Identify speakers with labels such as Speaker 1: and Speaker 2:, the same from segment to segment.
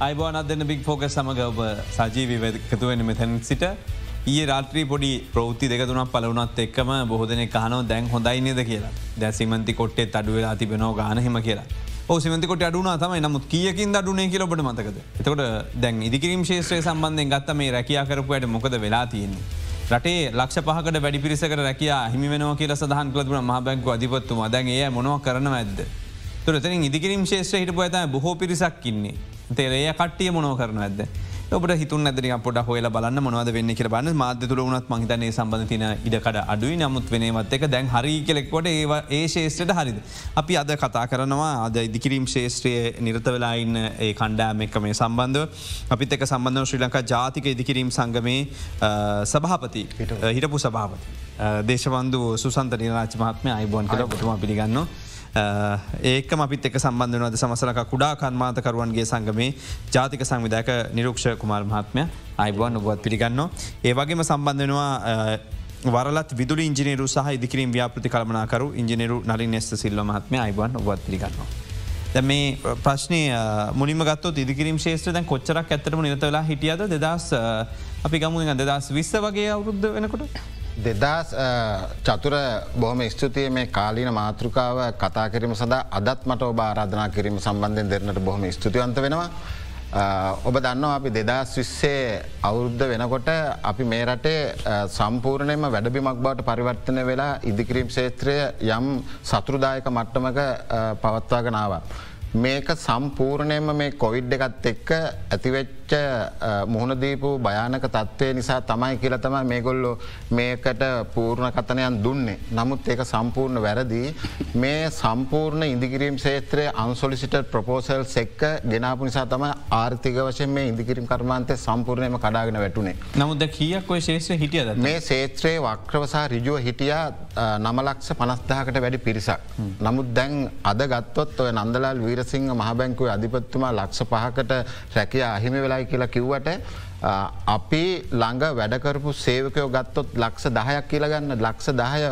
Speaker 1: අයිබෝනත් දෙන්න බික් ෆෝක සමඟ ඔබ සජීවි එකතුවෙන මෙතැන් සිට. ඒ රාත්‍රී පොඩි ප්‍රෘති දෙකතුනක් පලවනත් එක්කම බොහෝදන කානෝ දැන් හොඳයි නද කියලා. දැ සිමන්ති කොට්ටෙත් අඩුවෙලා තිබෙනෝ ගානහෙම කියලා. සිමතිකොට අඩුනා තමයි. නමුත් කියකින් අඩුනේ කියලබට මතකද? එතකොට දැන් ඉදිකිරීම් ශේත්‍රය සම්බන්ධයෙන් ගත්ත මේ රැකයා කරපුයට මොකද වෙලා තියෙන්නේ. රටේ ලක්ෂ පහකට වැඩි පිරිසකට රැකයා හිමි වෙන කියල සහන් කලතුන මහබැංකු අධිපත්තුම. දැන් ඒ මොනව කරන ඇද. තුරතන ඉදිකිරීම් ශේෂ්‍ර හිටපු ඇත බොහෝ පිරිසක් ඉන්නේ. තේරේ කට්ටිය මොනව කරන ඇද. ඔබට හිතුන් ඇදරි පොට හොල බලන්න මොනවද වෙන්න කියර බන්න මාධ්‍ය තුළ වනත් මහිතන්නේ සම්බඳ තින ඉඩකට අඩුයි නමුත් වෙනවත් එක දැන් හරි කෙලෙක්කොට ඒවා ඒ ශේෂත්‍රයට හරිද. අපි අද කතා කරනවා අද ඉදිකිරීම් ශේෂත්‍රය නිරත වෙලාඉන්න ඒ කණ්ඩෑම එක්ක මේ සම්බන්ධව අපිත් එක සම්බන්ධව ශ්‍රී ලංකා ජාතික ඉදිකිරීම් සංගමේ සභාපති හිටපු සභාපති. දේශවන්දු සුසන්ත නිරාච මහත්මය අයිබෝන් කළ පුතුම පිළිගන්නවා. ඒක අපිත් එක සම්බන්ධනවද සමසලක කුඩා කන්මාතකරුවන්ගේ සංගමේ ජාතික සංවිධාක නිරුක්ෂ කුමාර මහත්මය අයිබුවන් ඔබුවත් පිළිගන්න. ඒවගේම සම්බන්ධනවා වරලත් විදුල ඉජිනරු සහ ඉදිකිරීම් ව්‍යාපෘති කළමනාකරු ඉජිනරු නලින් නෙස්ත සිල්ල මහත්ම අයිබන් ඔබත් පිළිගන්නවා. දැ මේ ප්‍රශ්නය මුලිම ගත්ත ඉදිකිරීම් ශේත්‍ර දැන් කොච්චරක් ඇතරම නිරතවෙලා හිටියද දෙදස් අපි ගමුණ දෙදස් විස්ස වගේ අවුරුද්ධ වෙනකොට.
Speaker 2: දෙදස් චතුර බොහම ස්තුතිය මේ කාලීන මාතෘකාව කතා කිරීම සඳහා අදත් මට ඔබ ආරාධනා කිරීම සම්බන්ධයෙන් දෙරනට බොහම ස්තුතිවන්ත වෙනවා. ඔබ දන්නවා අපි දෙදස් විස්සේ අවුරුද්ධ වෙනකොට අපි මේ රටේ සම්පූර්ණයම වැඩබිමක් බවට පරිවර්තනය වෙලා ඉදිකිරීම් ශේත්‍රය යම් සතුරුදායක මට්ටමක පවත්වාගෙනවා. මේක සම්පූර්ණයම මේ කොවිඩ් එකත් එක්ක ඇතිවෙච්ච මුහුණදීපු භයානක තත්ත්වය නිසා තමයි කියල තම මේගොල්ලො මේකට පූර්ණ කතනයන් දුන්නේ. නමුත් ඒක සම්පූර්ණ වැරදි මේ සම්පූර්ණ ඉදිකිරීම් ශේත්‍රය අන්සොලිසිට ප්‍රපෝසල් සෙක්ක ගෙනාපු නිසා තම ආර්ථික වශයෙන් මේ ඉදිකිරීම් කර්මාන්තය සම්පූර්ණයම කඩාගෙන වැටුනේ.
Speaker 1: නමුද කියක් ඔය ශේත්‍ර හිටියද
Speaker 2: මේ ශේත්‍රයේ වක්‍රවසා රිජුව හිටියා නමලක්ෂ පනස්දාහකට වැඩි පිරිසක්. නමුත් දැන් අද ගත්තොත් ඔය නන්දලාල් වීරසිංහ මහබැංකුව අධිපත්තුමා ලක්ෂ පහකට රැකිය අහිමි වෙලා කරයි කියලා කිව්වට අපි ළඟ වැඩකරපු සේවකයෝ ගත්තොත් ලක්ෂ දහයක් කියලගන්න ලක්ෂ දහය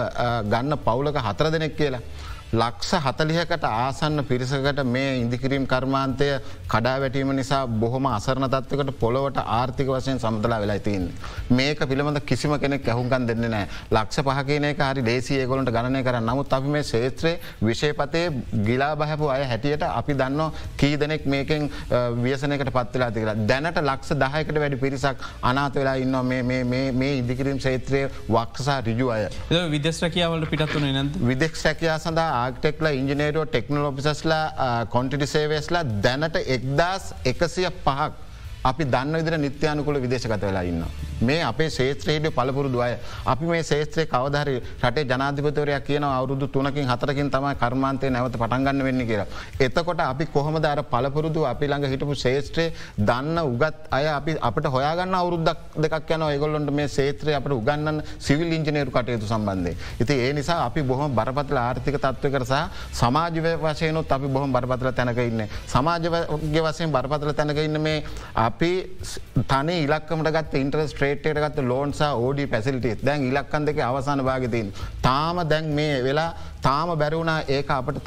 Speaker 2: ගන්න පවුලක හතර දෙනෙක් කියලා. ලක්ෂ හතලිහකට ආසන්න පිරිසකට මේ ඉදිකිරීම් කර්මාන්තය කඩා වැටීම නිසා බොහොම අසරණ තත්වකට පොළොවට ආර්ථික වශයෙන් සම්තලා වෙලා තින්. මේක පිළිබඳ කිසිම කෙනෙක් ඇහුන්කන් දෙන්න නෑ ලක්ෂ පහකනේ කාරි දේසිය ගොලට ගණනය කර නමුත් අපි මේ ශේත්‍රයේ විශෂපතය ගිලා බහැපු අය හැටියට අපි දන්න කී දෙනෙක් මේකෙන් වියසනකට පත්වෙලා තිකලා දැනට ලක්ෂ දහයකට වැඩි පිරිසක් අනාත වෙලා ඉන්න මේ ඉදිකිරීම් ශේත්‍රය වක්සා රිජු අය.
Speaker 1: විදෙස්්‍රකියාවලට පිටත්වන නද
Speaker 2: විදෙක් සැකයා සඳහා ආක්ටෙක්ල ඉංජිනේරෝ ටෙක්නෝපිසස්ලා කොන්ටිටි සේවස්ලා දැනට එක්දස් එකසිය පහක් අපි දන්න විදිර නිත්‍යානකුල විදේශගත වෙලා ඉන්න. මේ අපේ ශේත්‍රයට පලපුරුදු අය අපි මේ ශේත්‍රය කවදහරි රටේ ජනාධිපතවරයක් කියන අවුරුදු තුනකින් හතරකින් තමයි කර්මාන්තය නැවත පටන්ගන්න වෙන්න කියලා. එතකොට අපි කොහොමද අර පලපුරුදු අපි ළඟ හිටපු ශේත්‍රය දන්න උගත් අය අපි අපට හොයාගන්න අවුරුද්දක් දෙකක් යන ඒගොල්ොන්ට මේ ශේත්‍රය අපට උගන්නන්න සිවිල් ඉංජිනේරු කටයුතු සම්බන්ධය. ඉති ඒ නිසා අපි බොහොම බරපතල ආර්ථික තත්ව කරසා සමාජව වශයනුත් අපි බොහොම බරපතල තැනක ඉන්න. සමාජගේ වසයෙන් බරපතල තැනක ඉන්න මේ අපි තන ඉලක්කමට ගත් ඉන්ට්‍රස් ට්‍රේට්ට ගත්ත ලෝන්සා ඕඩි පැසිලිට දැන් ඉලක්කන් දෙක අවසාන භාගතින්. තාම දැන් මේ වෙලා තාම බැරවුණා ඒක අපට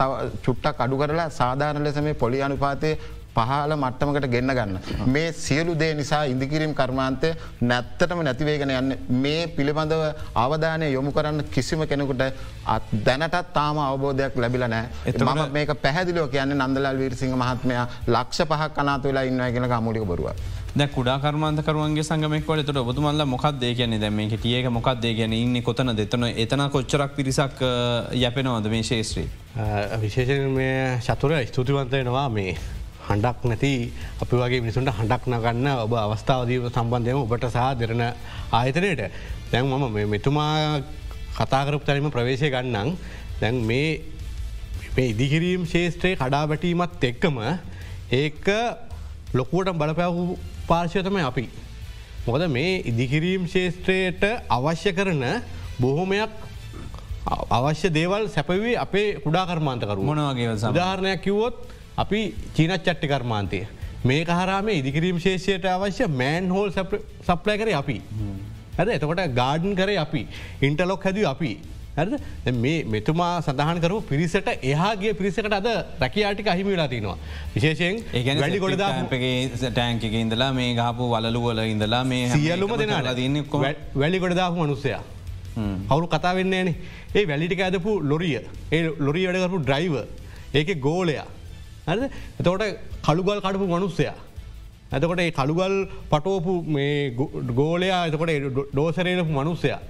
Speaker 2: චුට්ටක් අඩු කරලා සාධාරණ ලෙස මේ පොලි අනුපාතය පහල මට්ටමකට ගෙන්න්න ගන්න. මේ සියලු දේ නිසා ඉදිකිරීම් කර්මාන්තය නැත්තටම නැතිවේගෙන යන්න මේ පිළිබඳව අවධානය යොමු කරන්න කිසිම කෙනෙකුට දැනටත් තාම අවබෝධයක් ලැබිල නෑ එතම මේක පැහැදිලෝ කියන්න නන්දලල් වීරසිංහ මහත්මයා ලක්ෂ පහක් කනාතු වෙලා ඉන්න ගෙන මුලික බරුව.
Speaker 1: ද කුඩා කර්මාන්තකරුවන්ගේ සංගමෙක්වට තුට ඔබතුමල්ල මොකක්දේ කියන දැම ටියක මොකක්දේ? ගැන ඉන්න කොතන දෙතන එතන කොච්චරක් පිරිසක් යැපෙනවද මේ ශේත්‍රී.
Speaker 3: විශේෂ මේ චතුර ස්තුතිවන්තයනවා මේ හඬක් නැති අපි වගේ මිනිසුන්ට හඬක් නගන්න ඔබ අවස්ථාවදීව සම්බන්ධයම ඔබට සහ දෙරන ආයතනයට. දැන් මම මෙතුමා කතාකරපු තැනීම ප්‍රවේශය ගන්නම්. දැන් මේ ඉදිකිරීම් ශේෂත්‍රයේ කඩා වැටීමත් එක්කම ඒක ලොකුවට බලපැහු පාර්ශයතම අපි. මොකද මේ ඉදිකිරීම් ශේෂත්‍රයට අවශ්‍ය කරන බොහොමයක් අවශ්‍ය දේවල් සැපවේ අපේ කුඩා කර්මාන්තකරු
Speaker 1: මොනවගේ
Speaker 3: උදාහරණයක් කිව්වොත් අපි චීනත් චට්ටි කර්මාන්තය. මේ හරාමේ ඉදිකිරීම් ශේෂයට අවශ්‍ය මෑන් හෝල් සප්ලය කර අපි. ඇද එතකොට ගාඩන් කරේ අපි ඉන්ටලොක් හැද අපි ඇද මේ මෙතුමා සඳහන් කරු පිරිසට එහාගේ පිරිසකට අද රැකියාටික අහිමිලා තිනවා. විශේෂයෙන්
Speaker 1: ඒගැන
Speaker 3: වැඩි ගොඩදා
Speaker 1: ටෑන්ගේ ටෑන්ක ඉඳලා මේ ගහපු වලුවල ඉඳලා මේ
Speaker 3: සියල්ලුම දෙනාට
Speaker 1: දන්න
Speaker 3: වැලි ගොඩදාපු මනුස්සයා. හවුරු කතා වෙන්නේන ඒ වැලිටික ඇදපු ලොරිය ඒ ලොරි වැඩකරපු ඩ්‍රයිව ඒක ගෝලයා. ඇද එතකොට කළුගල් කඩපු මනුස්සයා. ඇතකොට ඒ කළුගල් පටෝපු ගෝලයා එතකොට ඩෝසරේනපු මනුස්සයා.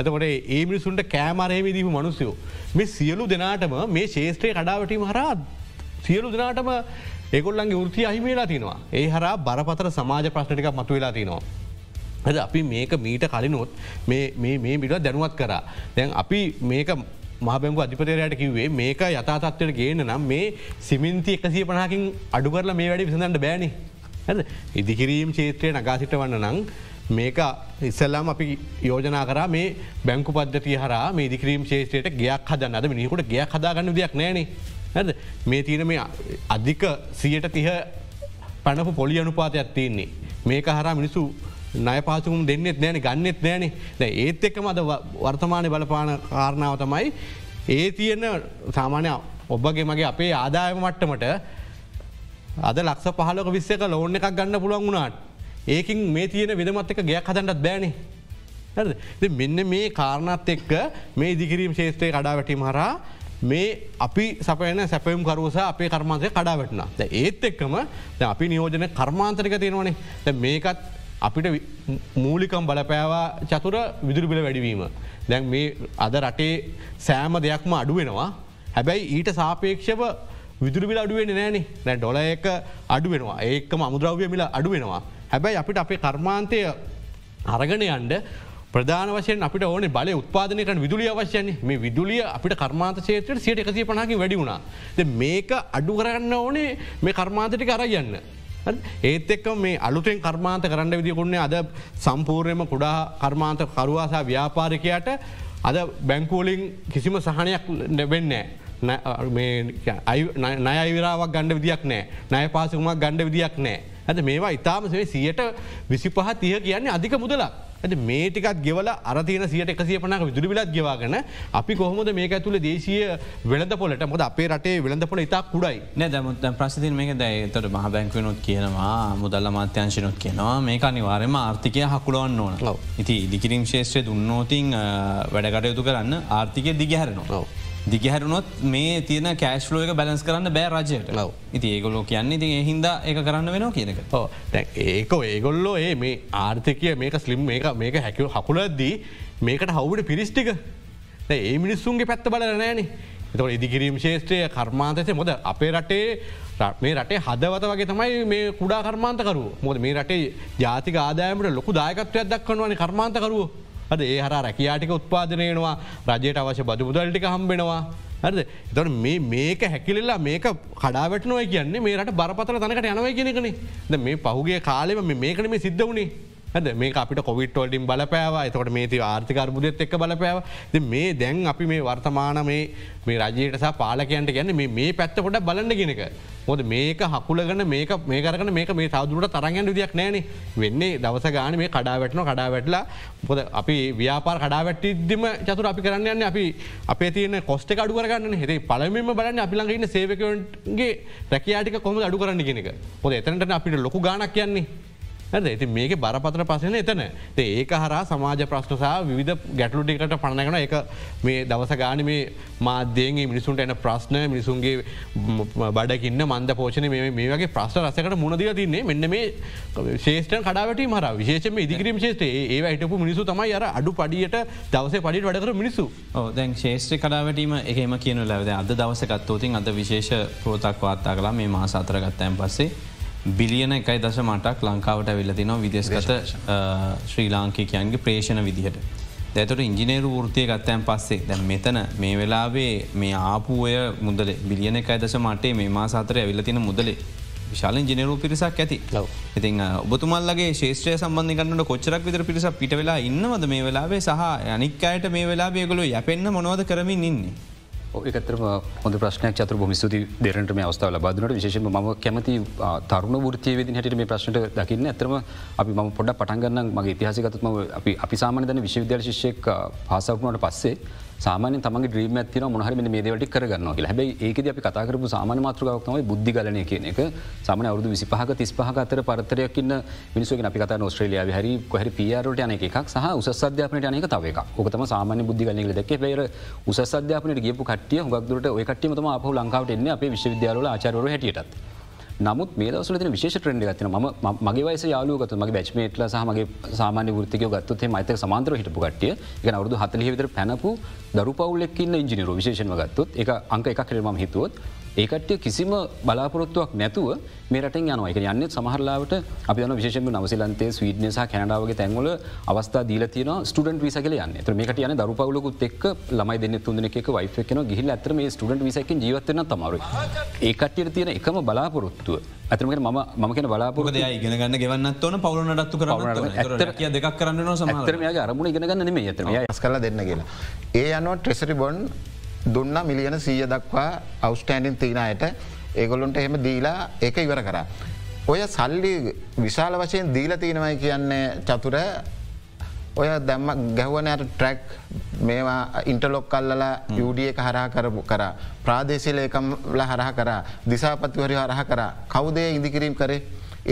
Speaker 3: ඇතකොට ඒ මිනිසුන්ට කෑමරයම දීපු මනුස්සයෝ. මේ සියලු දෙනාටම මේ ශේෂත්‍රය කඩාවටීම හරා සියලු දෙනාටම ඒගොල්ලන්ගේ ෘතිය අහිමේලා තිනවා. ඒ හරා බරපතර සමාජ ප්‍රශ්ටික මතුවෙලා තිනවා. ඇද අපි මේක මීට කලිනොත් මේ බිට දැනුවත් කරා. දැන් අපි මේක මහබැංගු අධිපතරයට කිවේ මේක යථතත්වයට ගේන නම් මේ සිමින්ති එකසිය පනාකින් අඩු කරලා මේ වැඩි විසඳට බෑනි. ඇද ඉදිකිරීම් චේත්‍රය නගාසිට වන්න නං මේක ඉස්සල්ලාම අපි යෝජනා කර මේ බැංකු පද්ධතිය හර මේ දිකරීම් ශේෂත්‍රයට ගයක් හදන්න. අද මිනිකුට ගයක් හදාගන්න දෙයක් නෑන ඇද මේ තියන මේ අධික සියට තිහ පණපු පොලි අනුපාතයක් තියන්නේ. මේක හරා මිනිසු නය පාසුකුම් දෙන්නෙත් නෑන ගන්නෙත් නෑන ඒත් එක්ක මද වර්තමානය බලපාන කාරණාව තමයි ඒ තියෙන සාමාන්‍ය ඔබගේ මගේ අපේ ආදායම මට්ටමට අද ලක්ෂ පහලක විස්සක ලෝන එකක් ගන්න පුළුවන් වුණාට ඒකින් මේ තියෙන විදමත් එක ගයක් හදන්නත් බෑනේ. මෙන්න මේ කාරණත් එක්ක මේ ඉදිකිරීම් ශේත්‍රය කඩා වැටීම හරා මේ අපි සපයන සැපයම් කරුවස අපේ කර්මාන්තය කඩාවටන. ඒත් එක්කම අපි නියෝජන කර්මාන්තරික තියෙනවනේ මේකත් අපිට මූලිකම් බලපෑවා චතුර විදුරු බිල වැඩිවීම. දැන් මේ අද රටේ සෑම දෙයක්ම අඩුවෙනවා. හැබැයි ඊට සාපේක්ෂව විදුරබිල අඩුවෙන නෑනේ නැ ඩොල එක අඩුවෙනවා ඒකම අමුද්‍රව්‍ය මිල අඩුවෙනවා. හැබැයි අපිට අපේ කර්මාන්තය අරගන යන්ඩ ප්‍රධාන වශයෙන් අපිට ඕන බල උත්පාදනය කන විදුලිය අවශ්‍යයන්නේ මේ විදුලිය අපිට කර්මාන්ත ශේත්‍රයට සියට එකසි පනාකි වැඩි වුණා. මේක අඩු කරන්න ඕනේ මේ කර්මාන්තටි කරයන්න. ඒත් එක්ක මේ අලුතෙන් කර්මාන්ත කරන්න විදිකුන්නේ අද සම්පූර්යම කුඩා කර්මාන්ත කරුවාසා ව්‍යාපාරිකයට අද බැංකූලින් කිසිම සහනයක් නැවෙන්නේ. නය අයිවිරාවක් ගණඩ විදියක් නෑ. නය පාසකුමක් ගණඩ විදියක් නෑ. ඇද මේවා ඉතාමසේ සියට විසි පහ තිය කියන්නේ අධික මුදලක්. ඇද මේටිකත් ගෙවල අරතින සියට එකසිය පනක විදුරි විලත් ගෙවාගෙන අපි කොහොමද මේක ඇතුළ දේශය වෙළඳ පොලට මොද අපේ රටේ වෙළඳ පොල ඉතා කුඩයි.
Speaker 1: දැමුත් ප්‍රසිතින් මේක දැයි තොට මහ බැංකවනොත් කියනවා මුදල්ල මාත්‍යංශනොත් කියනවා මේක අනිවාරම ආර්ථිකය හකුලවන්න ඕන. ඉති ඉදිකිරින් ශේෂත්‍රය දුන්නෝතින් වැඩකටයුතු කරන්න ආර්ථිකය දිගහැරනවා. දිගහැරුණොත් මේ තියන කෑශ්ලෝ එක බැලස් කරන්න බෑ රජයට. ලව ඉති ඒගොලෝ කියන්නේ ති හින්ද ඒ කරන්න වෙන කියනක ඒක ඒගොල්ලෝ ඒ මේ ආර්ථකය මේක ස්ලිම් මේක මේක හැකව හකුලද්දී මේකට හවුට පිරිස්ටික ඒ මිනිස්සුන්ගේ පැත්ත බල නෑනේ එතට ඉදිකිරීම් ශේෂත්‍රය කර්මාන්තය මොද අපේ රටේ මේ රටේ හදවත වගේ තමයි මේ කුඩා කර්මාන්තකරු මොද මේ රටේ ජාතික ආදායමට ලොකු දායකත්වයක් දක්වනවන කර්මාන්තකරුව අද ඒ හර රැකියාටික උත්පාදනයනවා රජයට අවශ්‍ය බදු මුදල්ටික හම්බෙනවා. හරද? එතට මේක හැකිලෙල්ලා මේක කඩාවටනොව කියන්නේ මේ රට බරපතල තනකට යනව කියෙනෙකන ද මේ පහුගේ කාලෙම මේකන මේ සිද්ධ වුණේ. ඇද මේ අපිට කොවිට්වල්ටින් බලපෑව. එතකට මේ ආර්ථිකර්බුදත් එක් බලපෑව. මේ දැන් අපි මේ වර්තමාන මේ මේ රජයට සහ පාලකයන්ට ගැන්න මේ පැත්ත පොට බලන්න ගෙනක මොද මේක හකුලගන මේක මේකරන මේක මේ තවදුරට තරගන්න විදියක් නෑන වෙන්නේ දවස ගාන මේ කඩාවැටන කඩාවැටලා පොද අපි ව්‍යාපාර කඩාවැට්ටිදම චතුර අපි කරන්න අපි අපේ තියන කොස්ට අඩු කරගන්න හෙේ පලමම බලන්න අපි ළඟන්න සේවකවන්ගේ රැකයාටික කොම අඩු කරන්න ගෙනක පොද එතනට අපිට ලොකු ගානක් කියන්නේ ඇද ඇති මේක බරපතර පසන එතන. ඒක හරා සමාජ ප්‍රශ්නසා විධ ගැටලුටිකට පණගන එක මේ දවස ගාන මේ මාධ්‍යයගේ මිනිසුන්ට එන ප්‍රශ්න මිනිසුන්ගේ බඩකින්න මන්ද පෝෂණ මේ වගේ ප්‍රශ්න රසකට මුණදිල තින්නේ. මෙන්න මේ ශේෂ්ට කඩාවට මර විශේෂම ඉදිකිරීම ශේෂේ ඒ හිටපු මිනිසු තමයි අර අඩු පඩියට දවස පඩිට වැඩකර මිනිසු දැන් ශේෂ්ත්‍ර කඩාවටීම එකම කියන ලැවද අද දවසකත්තෝතින් අද විශේෂ පෝතක් වාත්තා කලා මේ මහා සතර ගත්තයන් පස්සේ. බිලියන එකයි දශ මටක් ලංකාවට ඇවිල්ල තිනවා විදෙස්ගත ශ්‍රී ලාංකිකයන්ගේ ප්‍රේෂණ විදිහට. දැතට ඉංජිනේරු ෘතිය ගත්තයන් පස්සේ දැන් මෙතන මේ වෙලාවේ මේ ආපුය මුදල බිලියන එකයි දශ මටේ මේ මා සතර ඇවිල්ල තින මුදලේ විශාල ඉජනරු පිරිසක් ඇති ලව ඉතින් ඔබතුමල්ලගේ ශේෂත්‍රය සම්බන්ධ කන්නට කොච්චරක් විතර පිරිස පිට වෙලා ඉන්නවද මේ වෙලාවේ සහ අනික්කායට මේ වෙලා බේගොලු යැපෙන්න්න මොනවද කරමින් ඉන්නේ.
Speaker 4: ඒකතරම හොඳ ප්‍රශ්නයක්. චතුර බොමිස්තුති දෙරට මේ අවස්ථාව ලබාදනට විශේෂම ම කැමති තරුණ ෘතිය විදි හට මේ ප්‍රශ්නට දකින්න. ඇතරම අපි ම පොඩ පටන්ගන්න මගේ ඉතිහාසිකතම අපි අපි සාමානදන විශ්වවිද්‍යාල ශිෂ්‍යයක් පාසක්නට පස්සේ සාමාන තම ්‍රීම ඇතින මොහර මේ දේවට කරගන්න කියලා. හැබයි ඒකද අපි කතාකරපු සාමාන මාතෘකාවක්නමයි බුද්ධිගලනය කියන එක. සමන අවුදු විසිපහක තිස්පහක අතර පරතරයක්න්න මිනිසුගෙන අපි කතා ඔස්ට්‍රේලිය හරි කොහරි පියරට යන එකක් සහ උස අධ්‍යාපනට යනක තව එක ඕකතම සාමාන්‍ය බුද්ධිගලනක දෙක පේර උස අධ්‍යාපනට ගියපු කටිය හොක්දුරට ඔය කට්ටියමතම අපහ ලංකාවට එන්න අප විශ්වවිද්‍යාල ආචරවර හැටියටත්. නමුත් මේ දවසල තින විශේෂ ට්‍රෙන්ඩ ගතින ම මගේ වයිස යාලුවගතු මගේ බැච්මේටල සහමගේ සාමාන්‍ය ෘතික ගත්තේ මයිත සමාන්තර හිටපු කටිය එක අවුදු හතලි විතර පැනපු දරු පවුලෙක්කින්න ඉංජිනරු විශේෂන්ව ගත්තොත් එක අංක එකක් කරම හිතුවොත් ඒකට්ටිය කිසිම බලාපොරොත්තුවක් නැතුව මේට යන එක යන්න සමහරලාට අපි යන විශෂම නවසිලන්තේ ස්වීඩ්නසා කැනඩාවගේ තැන්වල අවස්ථා දීල තින ස්ටඩන්ට විසකල යන්න. ත මේකට යන දරු පවලකුත් එක් ලමයි දෙන්න තුන්දන එක වයිෆක්න ගිහිල් ඇතර මේ ස්ටඩන්ට විසක ජීවත්වන තමරු ඒකටියට තියෙන එකම බලාපොරොත්තුව. ඇතරමට ම ම කියෙන බලාපොරොත්
Speaker 1: ඉගෙන ගන්න ගවන්නත් ඕන පවුලනටත්තු කර දෙකක් කරන්න
Speaker 4: සමහතරමයා අරමුණ ඉගෙනගන්න මේ ඇතම
Speaker 2: ස් කල දෙන්න කියලා. ඒ අනුව ට්‍රෙසරි බොන්් දුන්න මිලියන සීය දක්වා අවස්ටෑන්ඩින් තිීනයට ඒගොලොන්ට එහෙම දීලා ඒක ඉවර කරා. ඔය සල්ලි විශාල වශයෙන් දීල තියෙනවයි කියන්නේ චතුර. ඔය දැම්ම ගැහවනයට ට්‍රැක් මේවා ඉන්ටලොක් කල්ලලා යුඩිය එක හරහා කරපු කර. ප්‍රාදේශලයකම්ල හරහ කර. දිසාපතිවරි හරහ කර. කවුදේ ඉදිකිරීම් කරේ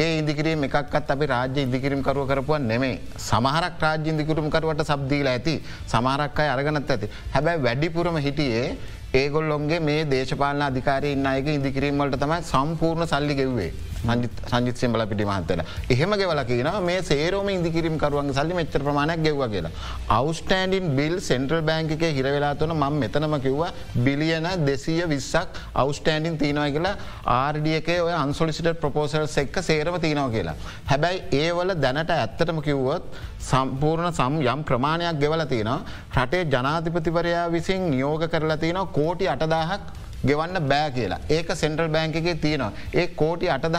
Speaker 2: ඒ ඉදිකිරීම එකක්ත් අපි රාජ්‍ය ඉදිකිරීම කරුව කරපුුවන් නෙමේ සමහරක් රාජ්‍ය ඉදිකරුම් කරුවට සබ්දීලා ඇති. සමහරක් අය අරගනත් ඇති. හැබැයි වැඩිපුරම හිටියේ ඒගොල්ලොන්ගේ මේ දේශපාලන අධිකාරය ඉන්න අයක ඉදිකිරීමවලට තමයි සම්පූර්ණ සල්ලි ගෙව්වේ. සංජිත් සෙම්බල පිටි මහත්තල එහෙම ගෙවල කියන මේ සේරෝම ඉදිකිරීම කරුවන් සල්ලි මෙච්ච ප්‍රමාණයක් ගෙව්ව කියලා. අවස්ටන්ඩින් බිල් සෙන්ට්‍රල් බෑංක හිරවෙලාතුන ම මෙතනම කිව්වා බිලියන දෙසීය විස්සක් අවස්ටන්ඩින් තියනව කියලා ආර්ඩියක ඔය අන්සොලිසිට ප්‍රපෝසල් එක්ක සේරම තියනව කියලා. හැබැයි ඒවල දැනට ඇත්තටම කිව්වොත් සම්පූර්ණ සම් යම් ප්‍රමාණයක් ගෙවල තියෙනවා රටේ ජනාධිපතිවරයා විසින් නියෝග කරලා තියෙනවා කෝටි අටදාහක් ගෙවන්න බෑ කියලා. ඒක සෙන්ට්‍රල් බෑංකගේ තියෙනවා. ඒ කෝටි අටදහ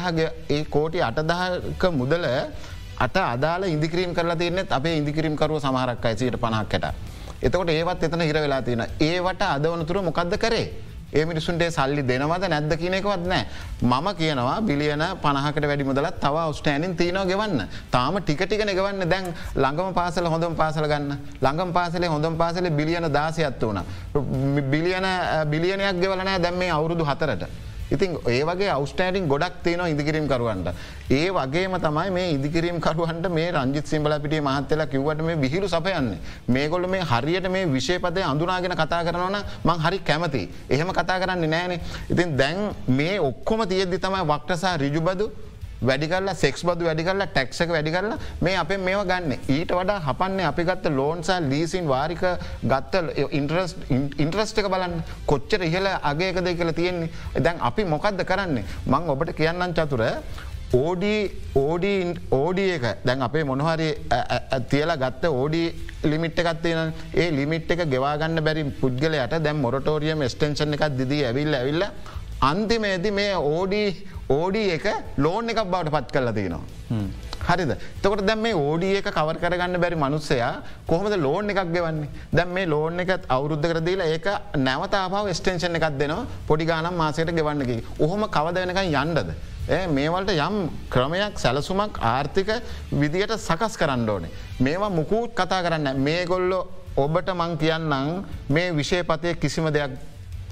Speaker 2: ඒ කෝටි අටදහක මුදල අට අදාල ඉදිකිරීම් කරලා තියනෙත් අපේ ඉදිකිරීම්කරුව සමහරක් අයිසට පනහක්කට එතකොට ඒවත් එතන හිර වෙලා තියෙන ඒවට අදවනතුර මොකක්ද කරේ? ඒ මිනිසුන්ටේ සල්ලි දෙනවද නැද්ද කියනෙකවත් නෑ මම කියනවා බිලියන පනහකට වැඩි මුදලත් තව ස්ටෑනින් තියනව ගෙවන්න. තාම ටිකටිකන ගවන්න. දැන් ළඟම පාසල හොඳම් පාසල ගන්න. ළඟම් පාසලේ හොඳම් පාසල බිලියන දාසයත්ත වන බිලියන බිලියනයක් ගෙවලනෑ දැම් මේ අවුරුදු හතරට. ඉතින් ඒ වගේ අවස්ටෑඩින් ගොඩක් තියෙන ඉදිකිරීම් කරුවන්ට. ඒ වගේම තමයි මේ ඉදිකිරීම් කරුවන්ට මේ රංජිත් සිම්බල පිටිය මහත්තලා කිව්වට මේ විහිරු සපයන්නේ. මේගොල මේ හරියට මේ විශේපතය අඳුනාගෙන කතා කරනවන මං හරි කැමති. එහෙම කතා කරන්නේ නෑනේ. ඉතින් දැන් මේ ඔක්කොම තියෙද්දි තමයි වක්ටසා රිජුබදු වැඩිකල්ලා සෙක්ස් බදු වැඩිකල්ලා ටැක්සක වැඩිකරලා මේ අප මේවා ගන්න. ඊට වඩා හපන්නේ අපි ගත්ත ලෝන්සා ලීසින් වාරික ගත්ත ඉන්ට්‍රස්ටක බලන්න. කොච්චර ඉහල අගේක දෙ කියල තියෙන්නේ. දැන් අපි මොකක්ද කරන්නේ? මං ඔබට කියන්නම් චතුර. ඕඩ එක. දැන් අපේ මොනහරි තියලා ගත්ත ඕඩි ලිමිට් එකත්තින ඒ ලිමිට් එක ගෙවාගන්න බැරි පුද්ගලයට දැම් මොරටෝරියම් ස්ටේෂන් එකක් දිදී ඇවිල්ල ඇවිල්ල අන්තිමේති මේ ඕඩී ඕඩී එක ලෝන් එකක් බවට පත් කරලා තියෙනවා. හරිද තකට දැම් මේ ඕඩිය එක කවර කරගන්න බැරි මනුස්සයා කොහොමද ලෝන් එකක් ගෙවන්නේ දැම් මේ ලෝන් එක අවුද්ධ කරදීලා ඒක නැවතාාව ස්ටේෂන් එකක් දෙනවා පොඩිගානම් මාසයට ගෙවන්නකි ඔහොම කවද වෙනක යන්ඩද. මේවලට යම් ක්‍රමයක් සැලසුමක් ආර්ථික විදියට සකස් කරන්න ඕනේ. මේවා මුකුත් කතා කරන්න මේ ගොල්ලො ඔබට මං කියන්නම් මේ විෂයපතය කිසිම දෙයක්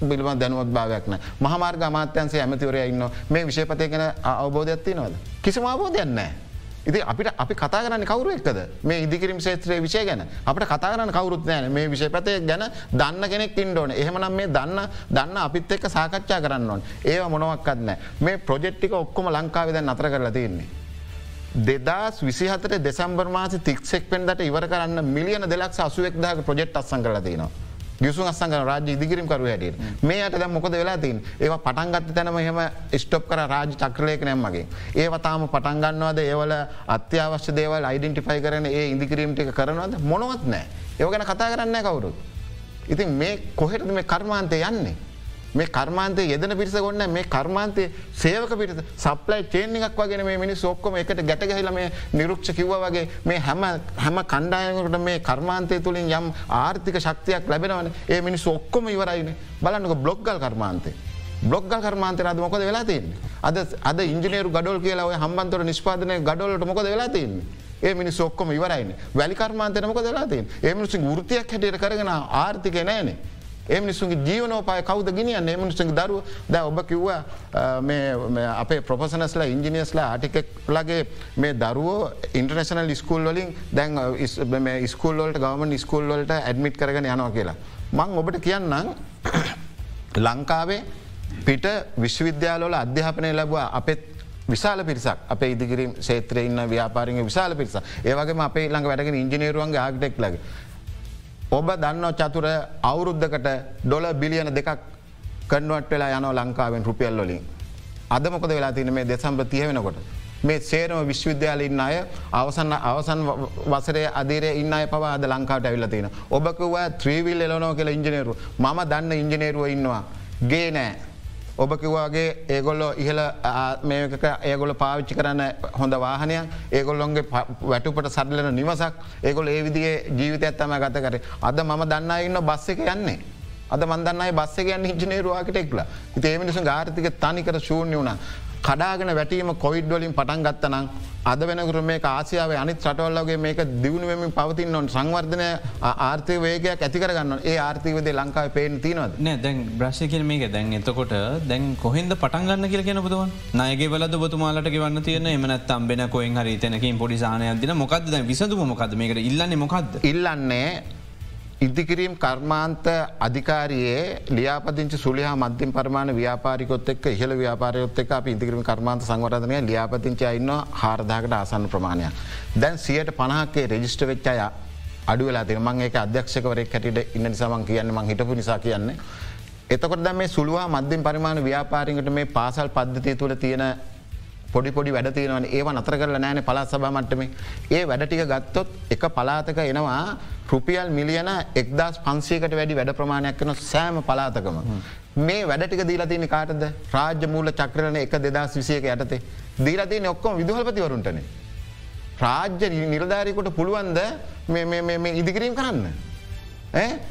Speaker 2: බිලිම දැනුවත් භාවයක්න මහමාර්ග අමාත්‍යන්සේ ඇමතිවරය ඉන්න මේ විශෂපතය ගැන අවබෝධයක්ති නොද. කිසිම අවබෝධයන්නෑ. ඉති අපිට අපි කතා කරන්න කවරු එක්කද? මේ ඉදිකිරීම ශේත්‍රය විෂය ගැන. අපට කතා කරන්න කවරුත් නෑන මේ විෂපතය ගැන දන්න කෙනෙක් ඉන්ඩෝන එහෙමනම් මේ දන්න දන්න අපිත් එක්ක සාකච්ඡා කරන්න ඕන්. ඒ මොනවක්කත් නෑ මේ ප්‍රජෙට්ටික ඔක්කොම ලංකාවිද නතර කරලා තියන්නේ. දෙදස් විසිහතට දෙසම්බර් මාස තික්සෙක් පෙන්දට ඉවර කරන්න මිලියන දෙලක් අසුවෙක්දාක ප්‍රජෙට් අත්සං කරලා තිනවා. ගිසු අස්සංග රාජ්‍ය ඉදිකිරීම කරු හැටියට මේ අයට දැ මොකද වෙලා තින් ඒ පටන්ගත්ත තැනම හෙම ස්ටොප් කර රාජ චක්‍රලයක නැම්මගේ ඒ වතාම පටන්ගන්නවද ඒවල අත්‍යවශ්‍ය දේවල් අයිඩෙන්ටිෆයි කරන ඒ ඉදිකිරීමට කරනවද මොනවත් නෑ ඒවගැන කතා කරන්න කවුරුත්. ඉතින් මේ කොහෙටද මේ කර්මාන්තය යන්නේ. මේ කර්මාන්තය යෙදන පිරිස ගොන්න මේ කර්මාන්තය සේවක පිරිස සප්ලයි චේන් එකක් වගෙන මේ මිනි සොක්කොම එකට ගැටගහිල මේ නිරුක්ෂ කිව්ව වගේ මේ හැම හැම කණ්ඩායකට මේ කර්මාන්තය තුළින් යම් ආර්ථික ශක්තියක් ලැබෙනවන ඒ මිනි ඔක්කොම ඉවරයින බලන්නක බ්ලොග්ගල් කර්මාන්තය. බ්ලොග්ගල් කර්මාන්තය අද මොකද වෙලා තියන්නේ. අද අද ඉංජිනේරු ගඩොල් කියලා ඔය හම්බන්තොර නිස්පාදනය ගඩොලට මොකද වෙලා තියන්නේ. ඒ මිනිස් ඔක්කොම ඉවරයින වැලිකර්මාන්තනමක දලාතින් ඒමිනිසි ෘතියක් හැටියට කරගෙන ආර්ථිකය නෑනේ. එමිනිසුන්ගේ ජීවනෝපාය කවද ගිනියන්න එමිනිසුන් දරුව ද ඔබ කිව්වා අපේ ප්‍රොපසනස්ලා ඉංජිනියස්ලා ආටිකෙක්ලගේ මේ දරුවෝ ඉන්ටර්නශනල් ස්කූල් වලින් දැන් ස්කූල්ලට ගවමන් ස්කූල් වලට ඇඩමිට් කරගෙන යනවා කියලා. මං ඔබට කියන්නම් ලංකාවේ පිට විශ්වවිද්‍යාලවල අධ්‍යාපනය ලැබවා අපත් විශාල පිරිසක් අප ඉදිකිරීම ේත්‍රය ඉන්න ව්‍යාපාරික විශාල පිරිස ඒවගේම අපේ ළඟ වැඩගෙන ඉංජිනේරුවන්ගේ ආගටෙක් ලගේ. ඔබ දන්න චතුර අවුරුද්ධකට ඩොල බිලියන දෙකක් කන්වට වෙලා යනෝ ලංකාවෙන් රුපියල් වලින්. අදමොකද වෙලා තින මේ දෙසම්බ තිය වෙනකොට. මේ සේරම විශ්වවිද්‍යාල ඉන්න අය අවසන්න අවසන් වසරේ අදරේ ඉන්න අය පවා අද ලංකාවට ඇවිල්ල තියෙන. ඔබකවා ත්‍රීවිල් එලනෝ කියලා ඉංජනේරු ම දන්න ඉංජනේරුව ඉන්නවා. ගේ නෑ ඔබ කිව්වාගේ ඒගොල්ලො ඉහල මේක ඒගොල පාවිච්චි කරන්න හොඳ වාහනයක් ඒගොල්ලොන්ගේ වැටුපට සඩලන නිවසක් ඒගොල ඒ විදිගේ ජීවිත ඇත්තම ගත කර. අද මම දන්න ඉන්න බස්ස එක යන්නේ. අද මන්දන්නයි බස්ස ගන්න හිජනේරුවාකට එක්ලා ඒමිනිසු ආර්ථික තනිකර ශූන්‍ය වුණ. කඩාගෙන වැටීම කොවිඩ් වලින් පටන් ගත්තනම් අද වෙනකර මේ ආසියාව අනිත් රටවල්ලගේ මේක දියුණුවමින් පවතින් නොන් සංවර්ධනය ආර්ථය වේගයක් ඇතිකරගන්න ඒ ආර්ථිකවදේ ලංකාව පේන තිනවද
Speaker 1: නෑ දැන් බ්‍රශ්ය මේක. දැන් එතකොට දැන් කොහෙන්ද පටන්ගන්න කියල කියෙන පුතුවන් නයගේ වලද බතුමාලට ගවන්න තියන එමනත් අම්බෙන කොයින් හරි තැනකින් පොඩි සානයක්දින මොකක්ද විසඳම මොකද මේකට ඉල්ලන්නේ මොකක්ද
Speaker 2: ඉල්ලන්නේ ඉදිකිරීම් කර්මාන්ත අධිකාරයේ ලියාපතිංච සුලිහා මධ්‍යම පරමාණ ව්‍යාපාරිකොත් එක් ඉහල ව්‍යාපාරයොත් එක් අප ඉදිකිරීම කර්මාන්ත සංවරධනය ලියාපතිංච ඉන්න හාරදාකට ආසන්න ප්‍රමාණයක්. දැන් සියට පණහක්කේ රෙජිස්ට වෙච්චාය අඩු වෙලා තින මං ඒක අධ්‍යක්ෂකවරෙක් හැටියට ඉන්න නිසාමන් කියන්න මං හිටපු නිසා කියන්නේ. එතකොට දැ මේ සුළුවා මධ්‍යම පරිමාණ ව්‍යාපාරිකට මේ පාසල් පද්ධතිය තුළ තියෙන පොඩි පොඩි වැඩ තියෙනවන ඒව නතර කරල නෑන පලත් සබ මට්ටම ඒ වැඩටික ගත්තොත් එක පලාතක එනවා රුපියල් මිලියන එක්දස් පන්සේකට වැඩි වැඩ ප්‍රමාණයක් වන සෑම පලාතකම. මේ වැඩටික දීලතින කාටද රාජ්‍ය මූල චක්‍රණ එක දෙදස් විසියක යටතේ. දීලතින ඔක්කොම විදුහල්පතිවරුන්ටන. රාජ්‍ය නිර්ධාරයකොට පුළුවන්ද ඉදිකිරීම් කරන්න.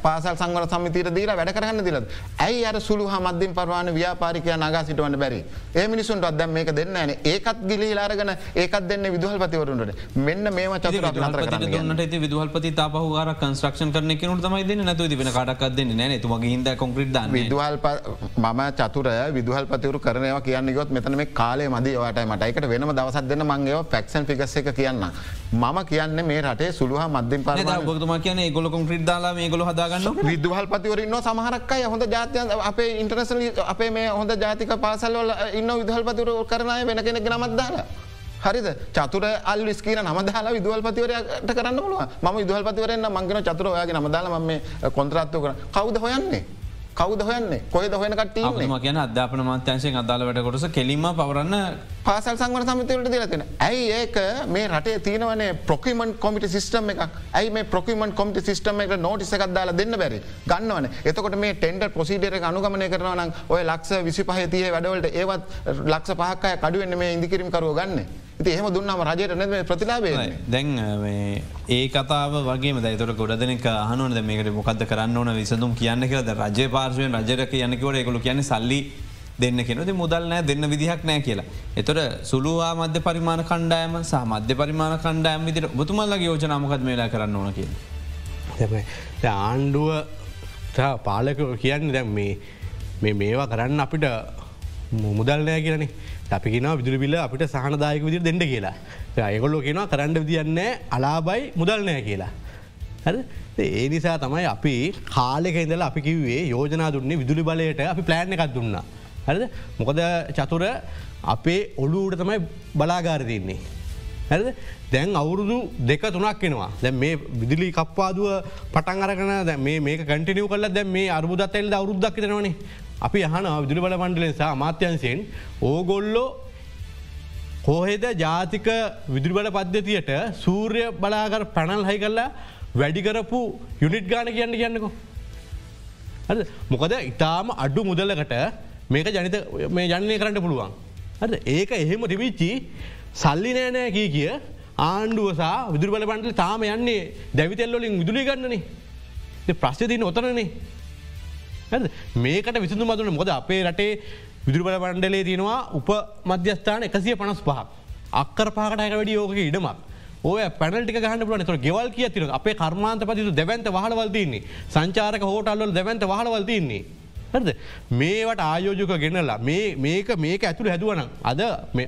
Speaker 2: පාසල් සංවර සමිතීර දීර වැඩ කරන්න දිලද. ඇයි අර සුළු මධ්‍යින් පරවාන ව්‍යාපාරිකය නගා සිටවන්න බැරි. ඒ මිනිසුන්ට අදැම් මේක දෙන්න න. ඒකත් ගිලිලාරගන ඒකත් දෙන්න විදුහල් පතිවරුන්ට මෙන්න මේ
Speaker 1: ඇති විදුහල්පති තාපහවාර කන්ස්්‍රක්ෂන් කරන කෙනුට තමයි දෙන්න. නැතු තිබෙන කාඩක් දෙන්න න. තුමගේ හිද කොක්‍රට විදුහල් මම චතුර විදුහල් පතිවරු කරනවා කියන්න ගොත් මෙතන මේ කාලේ මද වට මටයිකට වෙනම දවසත් දෙන්න මංගේව පැක්ෂන් පිගස්ස එක කියන්න. මම කියන්න මේ රටේ සුළුහ මධ්‍යින් පර ගතුම කියන ගොල කොක්‍රට දාලා මේ ගොල හදාගන්න
Speaker 2: විදුහල් පතිවරන්න සමහරක්කයි හොඳ ජාතයන් අපේ ඉන්ටර්නසල අපේ මේ හොඳ ජාතික පාසල්වල ඉන්න විදුහල් පතිවර කරනය වෙන කෙනෙක් නමත් දාලා. හරිද? චතුර අල් විස්කීන නමදාලා විදුවල් පතිවරයට කරන්න ල ම විදුහල් පතිවරන්න මංගෙන චතුරයාගේ නමදාල ම කොන්ත්‍රත්ව කර. කවද හොයන්නේ. කවද හොයන්නේ? කොහෙද හොයන කටීම
Speaker 1: කියන අධ්‍යාපන මත්‍යංශයෙන් අදාලවට කොටස කෙලිම පවරන්න
Speaker 2: පාසල් සංවර සමතවලට දිලතින. ඇයි ඒක මේ රටේ තියනවනේ ප්‍රොකිමන් කොමිට සිස්ටම් එකක්? ඇයි මේ ප්‍රොකිමන් කොමිට සිස්ටම එක නෝටිස එකක් දාලා දෙන්න බැරි? ගන්නවන. එතකොට මේ ටෙන්ඩ පොසිඩර අනුගමනය කරනවන ඔය ලක්ෂ විසි පහතිය වැඩවලට ඒවත් ලක්ෂ පහක්කය කඩුවෙන්න මේ ඉදිකිරීම කරුව ගන්න. ඉති එහම දුන්නම රජයට නැ. ප්‍රතිලාබේ
Speaker 1: දැන් ඒ කතාව වගේ දතර ගොඩදනක හනුවන මේකට මොකද කරන්න ඕන විසඳම් කියන්න කියලද රජ පාර්ශවෙන් රජරක යන්නකවට එකකු කියන සල්ලි දෙන්න කෙනද මුදල් නෑ දෙන්න විදිහක් නෑ කියලා. එතොට සුළුවා මධ්‍ය පරිමාණ කණ්ඩායම සහ මධ්‍ය පරිමාණ කණ්ඩායම් විදිට බතුමල්ලගේ යෝජනාමකත් මේලා කරන්න ඕන කිය.
Speaker 3: ආණ්ඩුව පාලක කියන්න දැම් මේ මේවා කරන්න අපිට මුදල් නෑ කියලනේ අපිගෙන විදුර බිල්ල අපිට සහනදායක විදිර දෙන්න කියලා. ඒගොල්ලෝ කියෙනවා කරන්න විදින්නේ අලාබයි මුදල් නෑ කියලා. ඒ නිසා තමයි අපි කාලෙක ඉඳල අපි කිවේ යෝජනා දුන්නේ විදුලි බලයට අපි ප්ලෑන් එකක් දුන්නා. හරිද? මොකද චතුර අපේ ඔලුූට තමයි බලාගාර දෙන්නේ. ඇද දැන් අවුරුදු දෙක තුනක් කෙනවා දැ මේ විදිලි කප්පාදුව පටන් අරගන දැ මේ කටිනිය කල දැ මේ අර්බුදත් එල්ද අවුද්දක් තනවනේ අපි අහන විදුලි බල මණ්ඩලෙසා අමාත්‍යන්සයෙන් ඕගොල්ලෝ කොහෙද ජාතික විදුරිබල පද්ධතියට සූර්ය බලාගර පැනල් හයි කරලා වැඩිකරපු යුනිට් ගාන කියන්න කියන්නකෝ. මොකද ඉතාම අඩු මුදල්ලකට මේක ජනිත මේ ජනය කරන්න පුළුවන්. ඒක එහෙම තිබිච්චි සල්ලි නෑනෑ කී කිය ආණ්ඩුවසා විදුර බල පන්ටල තාම යන්නේ දැවිතෙල්ලොලින් විදුලි ගන්නනේ. ප්‍රශ්තිතින ඔතරනේ මේකට විසිදු මදුන මොද අපේ රටේ විදුරබල පණ්ඩලේ තියෙනවා උප මධ්‍යස්ථාන එකසිය පනස් පහක් අක්කර පාකටයක වැඩි යෝක ඉඩමක්. ඔය පැනල්ටි ගහන්න පුලන තොර ගෙවල් කිය තින අපේ කර්මාන්ත පතිතු දෙවන්ත වහලවල්තින්නේ සංචාරක හෝටල්ල දෙවන්ත වහලවල්තින්නේ. හරද මේවට ආයෝජක ගෙනලා මේක මේක ඇතුළ හැදුවනම් අද